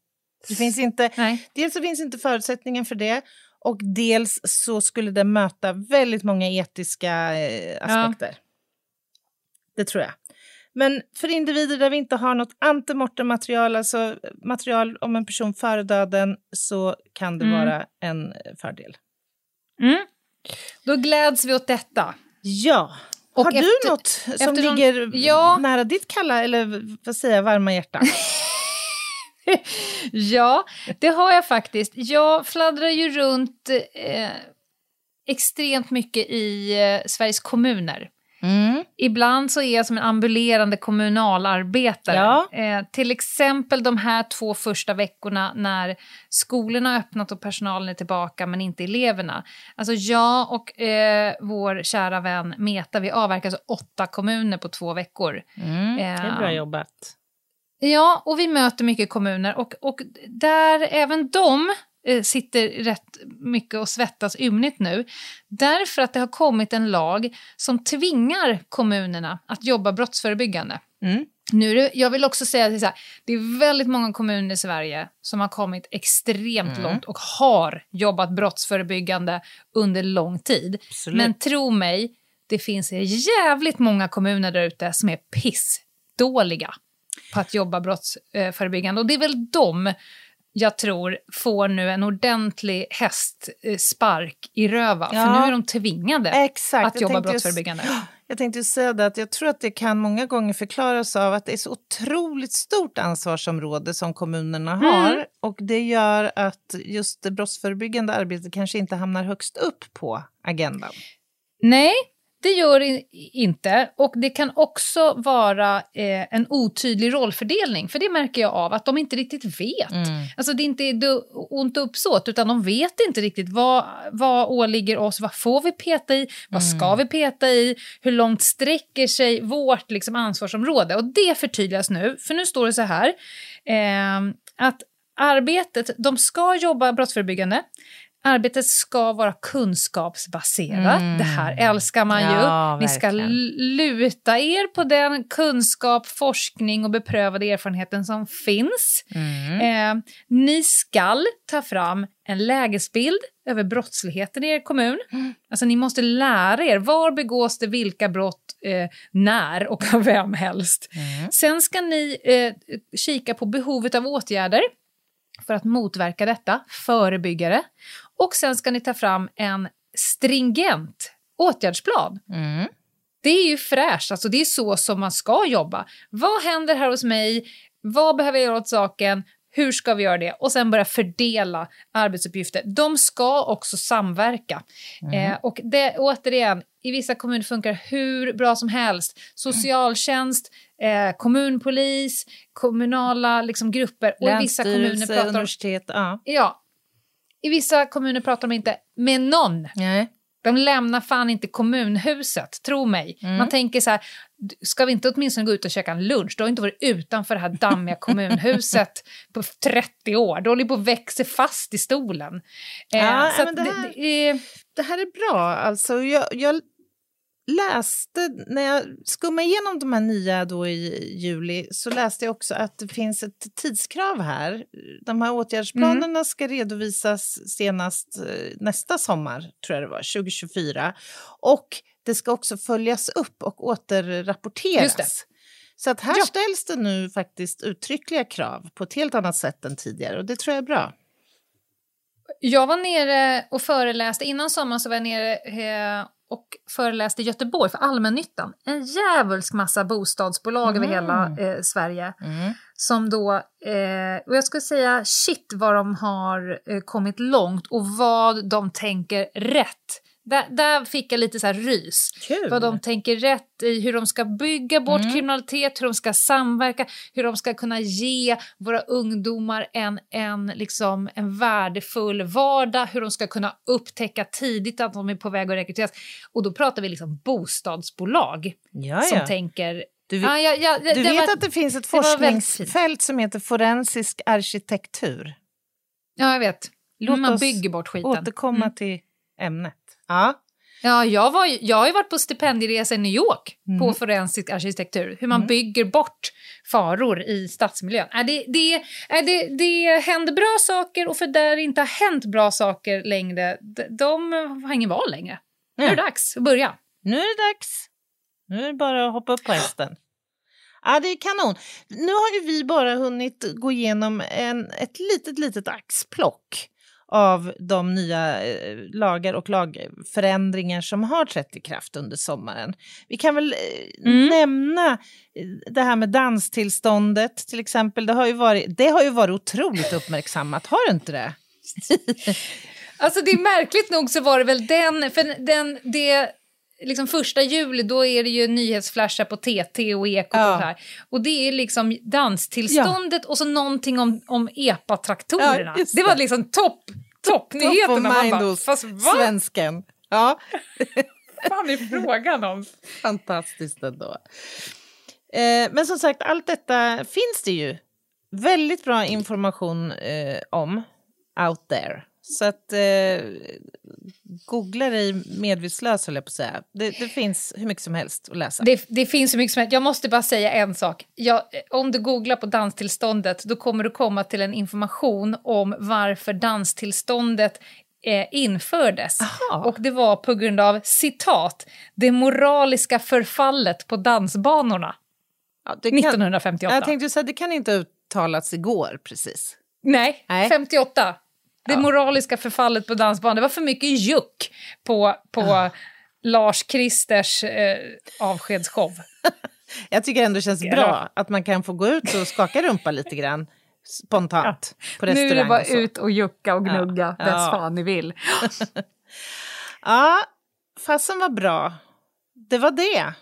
Det finns inte, Nej. dels så finns inte förutsättningen för det och dels så skulle det möta väldigt många etiska eh, aspekter. Det tror jag. Men för individer där vi inte har något antemortem-material, alltså material om en person före döden, så kan det Mm. vara en fördel. Mm. Då gläds vi åt detta. Ja. Och har du efter- något som eftersom- ligger Ja. nära ditt kalla, eller vad säger jag, varma hjärta? Ja, det har jag faktiskt. Jag fladdrar ju runt eh, extremt mycket i eh, Sveriges kommuner. Mm. Ibland så är jag som en ambulerande kommunalarbetare. Ja. Eh, till exempel de här två första veckorna när skolorna har öppnat och personalen är tillbaka men inte eleverna. Alltså jag och eh, vår kära vän Meta, vi avverkar alltså åtta kommuner på två veckor. Mm. Det är bra jobbat. Ja, och vi möter mycket kommuner och, och där även de eh, sitter rätt mycket och svettas ymnigt nu. Därför att det har kommit en lag som tvingar kommunerna att jobba brottsförebyggande. Mm. Nu det, jag vill också säga att det är väldigt många kommuner i Sverige som har kommit extremt Mm. långt och har jobbat brottsförebyggande under lång tid. Absolut. Men tro mig, det finns jävligt många kommuner där ute som är pissdåliga på att jobba brottsförebyggande. Och det är väl de jag tror får nu en ordentlig hästspark i röva. Ja. För nu är de tvingade Exakt. att jag jobba tänkte just- brottsförebyggande. Jag tänkte ju säga det att jag tror att det kan många gånger förklaras av att det är så otroligt stort ansvarsområde som kommunerna har Mm. och det gör att just det brottsförebyggande arbetet kanske inte hamnar högst upp på agendan. Nej, Det gör inte. Och det kan också vara eh, en otydlig rollfördelning. För det märker jag av, att de inte riktigt vet. Alltså det är inte du- ont uppsåt, utan de vet inte riktigt vad, vad åligger oss, vad får vi peta i, vad ska vi peta i, hur långt sträcker sig vårt liksom, ansvarsområde. Och det förtydligas nu, för nu står det så här, eh, att arbetet, de ska jobba brottsförebyggande, Arbetet ska vara kunskapsbaserat. Det här älskar man ju. Mm. Ja, Ni ska luta er på den kunskap, forskning och beprövade erfarenheten som finns. Mm. Eh, ni ska ta fram en lägesbild över brottsligheten i er kommun. Mm. Alltså ni måste lära er, var begås det vilka brott, eh, när och av vem helst. Mm. Sen ska ni eh, kika på behovet av åtgärder för att motverka detta, förebygga det. Och sen ska ni ta fram en stringent åtgärdsplan. Mm. Det är ju fräscht, alltså det är så som man ska jobba. Vad händer här hos mig? Vad behöver jag göra åt saken? Hur ska vi göra det? Och sen börja fördela arbetsuppgifter. De ska också samverka. Eh, och det, återigen, i vissa kommuner funkar hur bra som helst. Socialtjänst, eh, kommunpolis, kommunala liksom, grupper. Och i vissa kommuner pratar de, universitet. Ja. ja, I vissa kommuner pratar de inte med någon. Nej. De lämnar fan inte kommunhuset, tro mig. Man tänker så här, "D- ska vi inte åtminstone gå ut och käka en lunch? Du har inte varit utanför det här dammiga kommunhuset på 30 år. Du håller på att växa fast i stolen. Eh, Ja, så men att det det, här- det är, Det här är bra. Alltså, jag, jag läste, när jag skummade igenom de här nya då i juli, så läste jag också att det finns ett tidskrav här. De här åtgärdsplanerna ska redovisas senast eh, nästa sommar, tror jag det var, 2024. Och det ska också följas upp och återrapporteras. Just det. Så att här Ja. ställs det nu faktiskt uttryckliga krav på ett helt annat sätt än tidigare och det tror jag är bra. Jag var nere och föreläste, innan sommaren så var jag nere eh, och föreläste i Göteborg för allmännyttan. En djävulsk massa bostadsbolag över hela eh, Sverige. Som då, eh, och jag skulle säga shit vad de har eh, kommit långt och vad de tänker rätt. Där, där fick jag lite så här rys. Kul. Vad de tänker rätt i, hur de ska bygga bort kriminalitet, hur de ska samverka, hur de ska kunna ge våra ungdomar en, en, liksom, en värdefull vardag, hur de ska kunna upptäcka tidigt att de är på väg att rekryteras. Och då pratar vi liksom bostadsbolag Ja, som tänker... Du vet- Ja, ja, ja, det- Du vet var- att det finns ett det forskningsfält som heter forensisk arkitektur. Ja, jag vet. Låt Man oss bygger bort skiten. Återkomma Mm. till ämnet. Ja. Ja, jag, var, jag har ju varit på stipendieresa i New York Mm. på forensisk arkitektur. Hur man bygger bort faror i stadsmiljön. Äh, det, det, äh, det, det händer bra saker och för där det inte har hänt bra saker längre, de, de har ingen val längre. Nu är det dags att börja. Nu är det dags. Nu är det bara att hoppa upp på hästen. Ja, det är kanon. Nu har ju vi bara hunnit gå igenom en, ett litet, litet axplock av de nya eh, lagar och lagförändringar som har trätt i kraft under sommaren. Vi kan väl eh, nämna eh, det här med danstillståndet till exempel. Det har ju varit, det har ju varit otroligt uppmärksammat, har det inte det? Alltså det är märkligt nog så var det väl den, för den, det, liksom första juli då är det ju nyhetsflashar på TT och Ekot Ja. och så här. Och det är liksom danstillståndet och så någonting om, om EPA-traktorerna. Ja, just det var det. liksom topp, toppnyheterna. Top mind hos fast svensken. Ja. fan är frågan om? Fantastiskt ändå. Eh, men som sagt, allt detta finns det ju väldigt bra information eh, om out there. Så att eh, googla dig medvetslös, höll jag på att säga. Det, det finns hur mycket som helst att läsa. Det, det finns så mycket som helst. Jag måste bara säga en sak. Jag, om du googlar på danstillståndet då kommer du komma till en information om varför danstillståndet eh, infördes. Aha. Och det var på grund av, citat, det moraliska förfallet på dansbanorna Ja, kan, 1958. jag tänkte säga, det kan inte ha uttalats igår precis. Nej, Nej. 58. Det moraliska förfallet på dansbanan. Det var för mycket juck på, på Lars Kristers eh, avskedsshow. Jag tycker ändå det känns Ja. bra att man kan få gå ut och skaka rumpa lite grann spontant på Nu restaurang är det bara och ut och jucka och gnugga Ja. bäst Ja. fan ni vill. Ja, fasen var bra. det var det.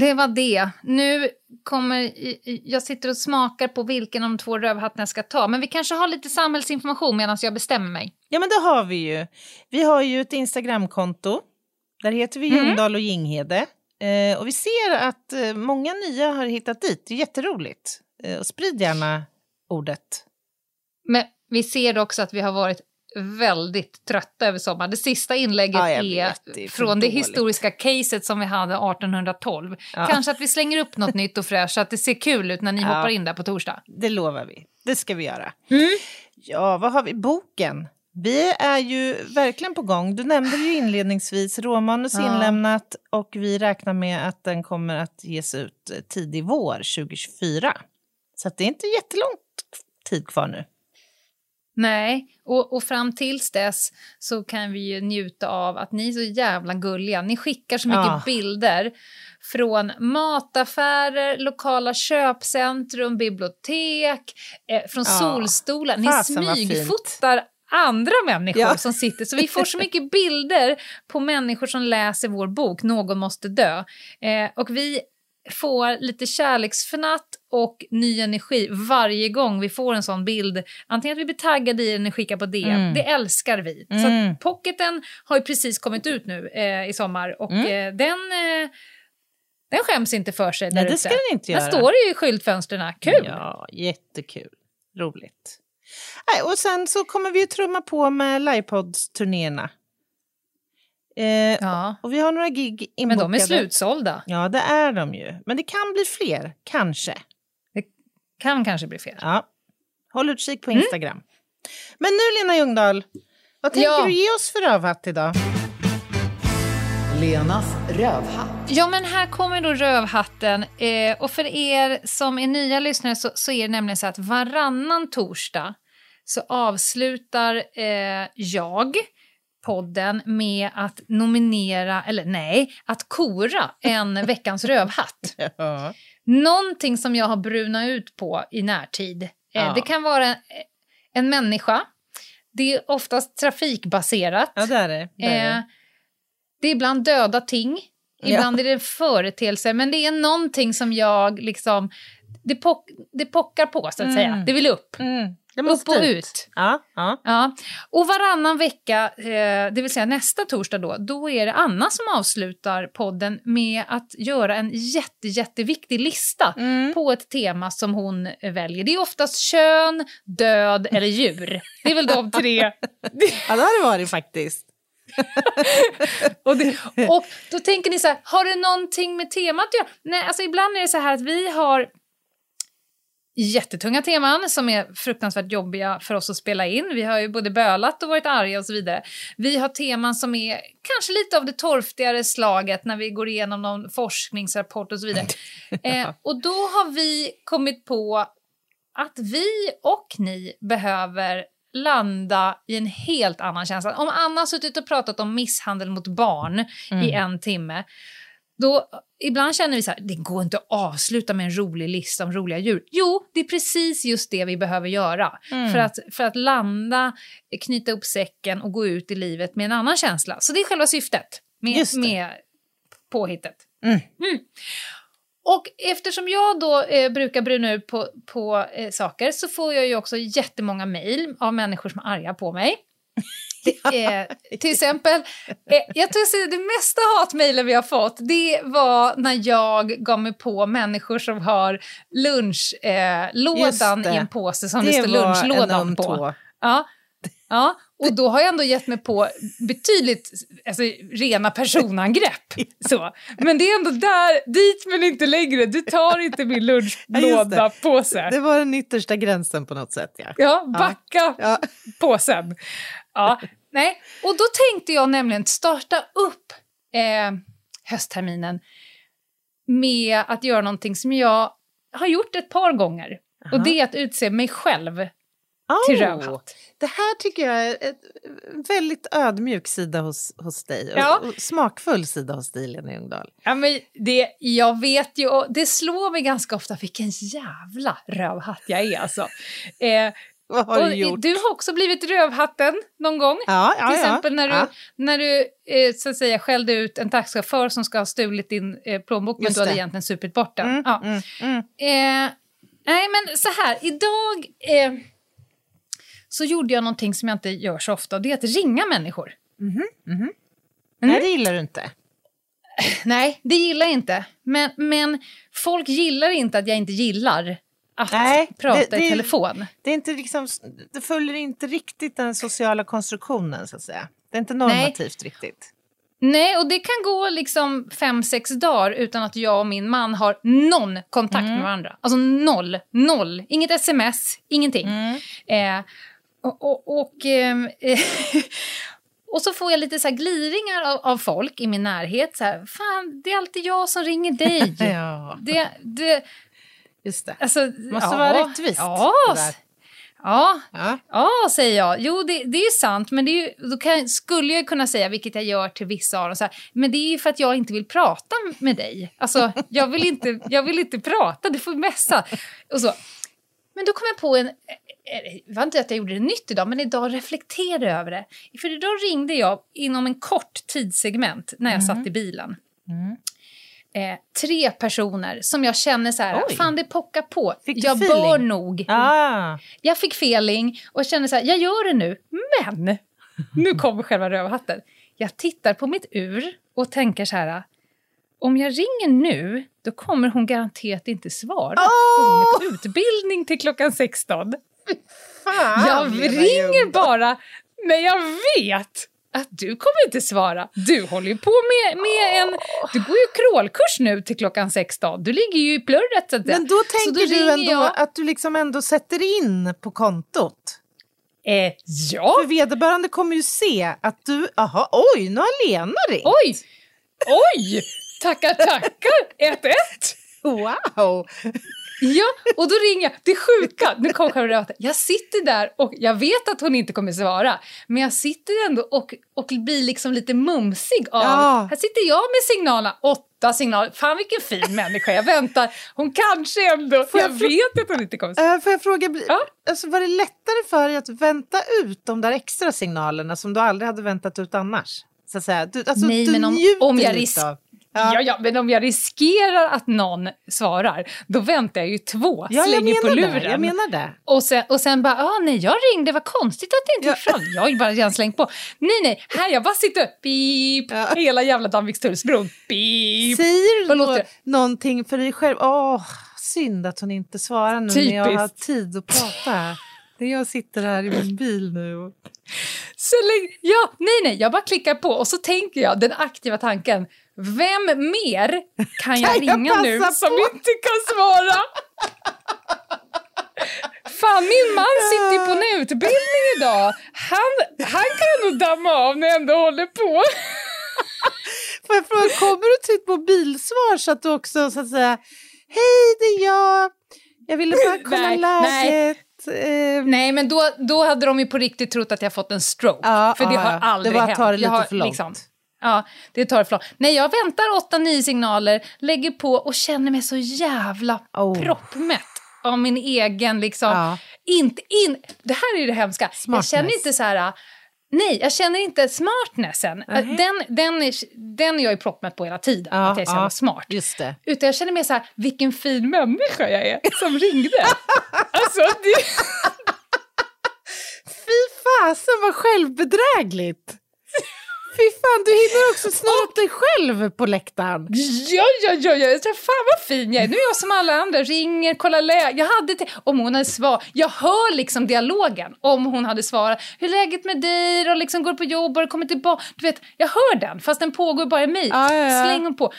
Det var det. Nu kommer... Jag sitter och smakar på vilken av de två rövhattarna jag ska ta. Men vi kanske har lite samhällsinformation medan jag bestämmer mig. Ja, men det har vi ju. Vi har ju ett Instagramkonto. Där heter vi Mm. Ljungdahl och Ginghede. Eh, och vi ser att eh, många nya har hittat dit. Det är jätteroligt. Eh, och sprid gärna ordet. Men vi ser också att vi har varit väldigt trötta över sommaren. Det sista inlägget Ja, är, det från det dåligt. historiska caset som vi hade 1812. Ja. Kanske att vi slänger upp något nytt och fräscht så att det ser kul ut när ni Ja. hoppar in där på torsdag. Det lovar vi. Det ska vi göra. Mm. Ja, vad har vi? Boken. Vi är ju verkligen på gång. Du nämnde ju inledningsvis råmanus Ja. inlämnat och vi räknar med att den kommer att ges ut tidig vår 2024. Så det är inte jättelångt tid kvar nu. Nej, och, och fram tills dess så kan vi ju njuta av att ni är så jävla gulliga. Ni skickar så mycket Ja. bilder från mataffärer, lokala köpcentrum, bibliotek, eh, från Ja. solstolar. Ni Fasen, smygfotar andra människor Ja. som sitter. Så vi får så mycket bilder på människor som läser vår bok Någon måste dö. Eh, och vi får lite kärleksfnatt och ny energi varje gång vi får en sån bild. Antingen att vi blir taggade i den och skickar på DM. Mm. Det älskar vi. Så Mm. att pocketen har ju precis kommit ut nu eh, i sommar och Mm. eh, den, eh, den skäms inte för sig Nej, det ska den inte Den göra. står ju i skyltfönstren. Kul! Ja, jättekul. Roligt. Nej, och sen så kommer vi ju trumma på med livepods-turnéerna. Eh, Ja, Och vi har några gig inbokade. men de är slutsålda. Ja, det är de ju. Men det kan bli fler, kanske. Kan kanske bli fel. Ja. Håll utkik på Mm. Instagram. Men nu Lena Ljungdahl, vad tänker Ja. du ge oss för rövhatt idag? Lenas rövhatt. Ja, men här kommer då rövhatten. Eh, och för er som är nya lyssnare så, så är det nämligen så att varannan torsdag så avslutar eh, jag podden med att nominera, eller nej, att kora en veckans rövhatt. Ja. Någonting som jag har brunat ut på i närtid. Eh, Ja. Det kan vara en, en människa. Det är oftast trafikbaserat. ja, det är det. det, är Eh, det. det är ibland döda ting, ibland är det företeelser, men det är någonting som jag liksom... Det, pock, det pockar på, så att Mm. säga. Det vill upp. Mm. Det Upp och ut. Ja, ja. Ja. Och varannan vecka, eh, det vill säga nästa torsdag då, då är det Anna som avslutar podden med att göra en jätte, jätteviktig lista Mm. på ett tema som hon väljer. Det är oftast kön, död eller djur. Det är väl de tre ja, det har det varit faktiskt. Och, det, och då tänker ni så här, har det någonting med temat att göra? Nej, alltså ibland är det så här att vi har jättetunga teman som är fruktansvärt jobbiga för oss att spela in. Vi har ju både bölat och varit arga och så vidare. Vi har teman som är kanske lite av det torftigare slaget när vi går igenom någon forskningsrapport och så vidare. Eh, och då har vi kommit på att vi och ni behöver landa i en helt annan känsla. Om Anna har suttit och pratat om misshandel mot barn i en timme, då ibland känner vi så här, det går inte att avsluta med en rolig lista om roliga djur. Jo, det är precis just det vi behöver göra för, att, för att landa, knyta upp säcken och gå ut i livet med en annan känsla. Så det är själva syftet med, med påhittet. Mm. Mm. Och eftersom jag då eh, brukar bruna ut på, på eh, saker så får jag ju också jättemånga mejl av människor som är arga på mig. Eh, till exempel, eh, jag tror att det mesta hatmejlen vi har fått det var när jag gav mig på människor som har lunchlådan eh, i en påse som det, Det står lunchlådan på. Ja, ja, och då har jag ändå gett mig på betydligt alltså, rena personangrepp. Så. Men det är ändå där, dit men inte längre. Du tar inte min Ja, just det. lunchlåda-påse. Det var den yttersta gränsen på något sätt. Ja. Ja, backa Ja. påsen. Ja, nej. Och då tänkte jag nämligen starta upp eh, höstterminen med att göra någonting som jag har gjort ett par gånger. Och det är att utse mig själv till Oh, rövhatt. Det här tycker jag är en väldigt ödmjuk sida hos, hos dig. Och, Ja. och smakfull sida hos dig, Lena Ljungdahl. Ja, men det, jag vet ju, och det slår mig ganska ofta vilken jävla rövhatt jag är alltså. Eh, Vad har Och du gjort? Du har också blivit rövhatten någon gång. Ja, ja, Till exempel när du, när du eh, så att säga, skällde ut en taxichaufför som ska ha stulit din eh, plånbok men du hade egentligen supit bort den. Mm, ja. mm, mm. Eh, nej, men så här, idag eh, så gjorde jag någonting som jag inte gör så ofta och det är att ringa människor. Mm. Nej, det gillar du inte. Nej, det gillar jag inte. Men, men folk gillar inte att jag inte gillar att Nej, prata det- det- i telefon. Det, är inte liksom, det följer inte riktigt den sociala konstruktionen, så att säga. Det är inte normativt riktigt. Nej, och det kan gå liksom fem, sex dagar utan att jag och min man har någon kontakt Mm. med varandra. Alltså noll, noll. Inget sms, ingenting. Mm. Eh, och, och, och, eh, och så får jag lite så här gliringar av, av folk i min närhet. Så här, Fan, det är alltid jag som ringer dig. Ja, det, det, just det. alltså, måste ja, vara rättvist, Ja, ja, Ja. Ja, säger jag. Jo, det, det är sant, men det är ju, då kan, skulle jag kunna säga, vilket jag gör till vissa av dem, så här, men det är för att jag inte vill prata med dig. Alltså, jag vill inte, jag vill inte prata, du får messa. Och så. Men då kom jag på en... eh, Det var inte att jag gjorde det nytt idag, men idag reflekterade jag över det. För idag ringde jag inom en kort tidssegment när jag satt i bilen. Eh, tre personer som jag känner så här, Oj. fan det pockar på. Jag feeling? bör nog Ah. jag fick feeling och kände så här, jag gör det nu, men nu kommer själva rövhatten. Jag tittar på mitt ur och tänker så här, om jag ringer nu, då kommer hon garanterat inte svara. För hon är på utbildning till klockan 16. Fan, Jag ringer bara när jag vet att du kommer inte svara. Du håller ju på med, med en... Du går ju krålkurs nu till klockan 16. Du ligger ju i plurret. Så att. Men då tänker du ringer ändå jag- att du liksom ändå sätter in på kontot. Eh, ja. För vederbörande kommer ju se att du, aha, oj, nu har Lena ringt. Oj! Oj! Tackar, tackar! 1-1. Wow! Ja, och då ringer jag. Det sjuka, nu själva röten. Jag sitter där och jag vet att hon inte kommer svara. Men jag sitter ändå och, och blir liksom lite mumsig av... Ja. Här sitter jag med signalerna. Åtta signaler. Fan vilken fin människa. Jag väntar. Hon kanske ändå... Får jag vet att hon inte kommer svara. Äh, får jag fråga, Ja. alltså, var det lättare för dig att vänta ut de där extra signalerna som du aldrig hade väntat ut annars? Så att säga. Du, alltså, Nej, du men om- om jag lite risk- av- Ja. Ja, men om jag riskerar att någon svarar, då väntar jag ju två, Ja, slänger på luren. det. Jag menar det. Och sen, och sen bara, ah, nej jag ringde, vad konstigt att det inte gick fram. Jag har ju bara redan slängt på. Nej, nej, här jag bara sitter, pip, Ja. hela jävla Danvikstullsbron, pip. Säger du låter någonting för dig själv? Åh, synd att hon inte svarar nu när jag har Typiskt. tid att prata. När jag sitter här i min bil nu. och- Så länge, ja, nej, nej, jag bara klickar på och så tänker jag den aktiva tanken, vem mer kan jag Kan jag ringa nu passa som på? inte kan svara? Fan, min man sitter ju på en utbildning idag. Han, han kan nog damma av när jag ändå håller på. Får jag fråga, kommer du till ett mobilsvar så att du också så att säga Hej, det är jag. Jag ville bara kolla Nej, nej. läget. Eh, Nej, men då, då hade de ju på riktigt trott att jag fått en stroke. Ja, för det ja, har aldrig Det var att hänt. ta det Jag lite har för långt. Ja, det tar långt. Nej, jag väntar åtta, nio signaler, lägger på och känner mig så jävla Oh. proppmätt av min egen liksom... Ja. Inte in, det här är det hemska. Jag Smartness. känner inte så här... Nej, jag känner inte smartnessen. Nej. Den, den, är, den jag ju proppmätt på hela tiden, Ja, att jag är så ja. smart. Just det. Utan jag känner mer så här, vilken fin människa jag är som ringde. alltså, det, Fy fasen vad självbedrägligt. Fy fan, du hinner också snurra upp dig själv på läktaren. Ja, ja, ja, ja. Jag tror, fan vad fin jag är. Nu är jag som alla andra, ringer, kollar läget. Jag hade te- om hon hade svar. Jag hör liksom dialogen om hon hade svarat. Hur är läget med dig? Och liksom går på jobb och kommer tillbaka. Du vet, jag hör den fast den pågår bara i mig. Ja, ja, ja. Slänger på.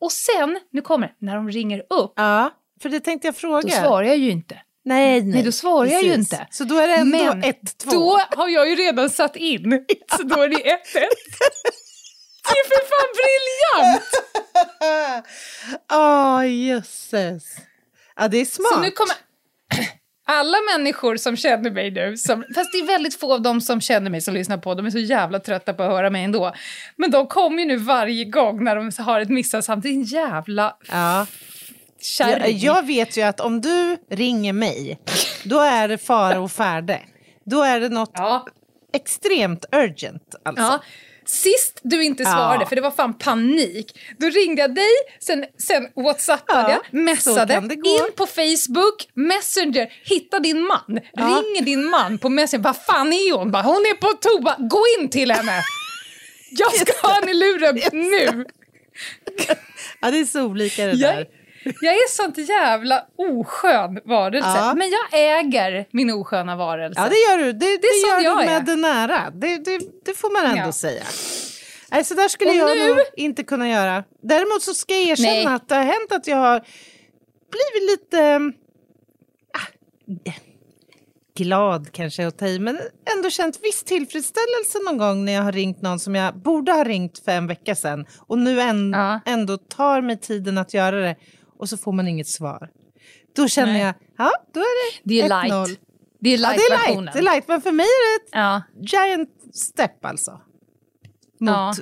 Och sen, nu kommer det, när de ringer upp, Ja, för det tänkte jag fråga. då svarar jag ju inte. Nej, nej. Nej, då svarar jag ju inte. Så då är det ändå Men 1-2. då har jag ju redan satt in. Så då är det 1-1. Det är för fan briljant! Åh, jösses. Ja, det är smart. Så nu kommer alla människor som känner mig nu, som, fast det är väldigt få av dem som känner mig som lyssnar på, de är så jävla trötta på att höra mig ändå. Men de kommer ju nu varje gång när de har ett missansamtal, din jävla Ja. Jag, jag vet ju att om du ringer mig, då är det fara och färde. Då är det något Ja. extremt urgent. Alltså. Ja. Sist du inte svarade, Ja. för det var fan panik, då ringde jag dig, sen, sen whatsappade Ja, jag, messade, in på Facebook, Messenger, hitta din man, ringer din man på Messenger, vad fan är hon? Bara, hon är på toa, gå in till henne! Jag ska ha henne i luren nu! Ja, det är så olika det där. jag är sånt jävla oskön varelse, Ja. men jag äger min osköna varelse. Ja, det gör du. Det, det, är sån gör jag du är. med det nära. Det, det, det får man ändå Ja. säga. Nej, så där skulle Och jag nu- nog inte kunna göra. Däremot så ska jag erkänna Nej. att det har hänt att jag har blivit lite... Ah, glad kanske att ta i, men ändå känt viss tillfredsställelse någon gång när jag har ringt någon som jag borde ha ringt för en vecka sedan och nu än, Ja. ändå tar mig tiden att göra det och så får man inget svar. Då känner Nej. jag, ja, då är det Det är 1-0. light. Det är Ja, det är light, det är light, men för mig är det ett Ja. giant step alltså. Mot Ja.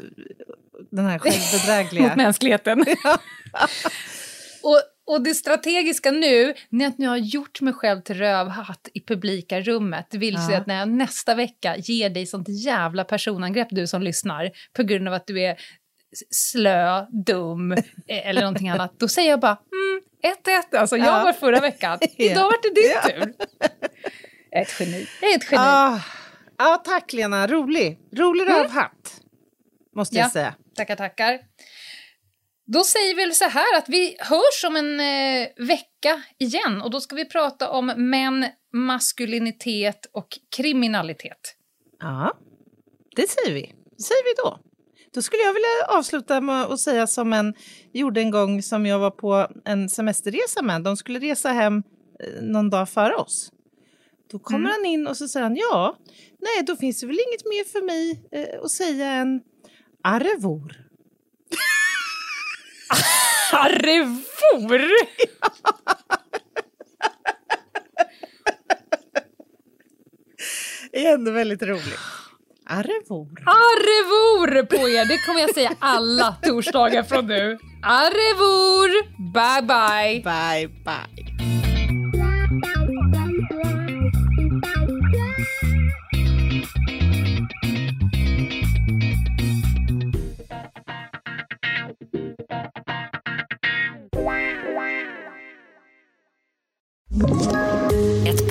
den här självbedrägliga. mot mänskligheten. och, och det strategiska nu, när jag nu har gjort mig själv till rövhatt i publika rummet, det vill säga Ja. att när jag nästa vecka ger dig sånt jävla personangrepp, du som lyssnar, på grund av att du är slö, dum eh, eller någonting annat, då säger jag bara mm, 1-1, alltså jag Ja. var förra veckan, idag var det din Ja. tur. Jag är ett geni. Jag är ett geni. ah, ja, tack Lena, rolig. Rolig rövhatt. Måste jag Ja. säga. Tackar, tackar. Då säger vi väl så här att vi hörs om en eh, vecka igen och då ska vi prata om män, maskulinitet och kriminalitet. Ja, det säger vi. Det säger vi då. Då skulle jag vilja avsluta med att säga som en gjorde en gång som jag var på en semesterresa med. De skulle resa hem eh, någon dag före oss. Då kommer han in och så säger han ja, nej då finns det väl inget mer för mig eh, att säga än arrevor. Arrevor! Det är ändå väldigt roligt. Arrevor. Arrevor på er! Det kommer jag säga alla torsdagar från nu. Arrevor! Bye, bye! Bye, bye.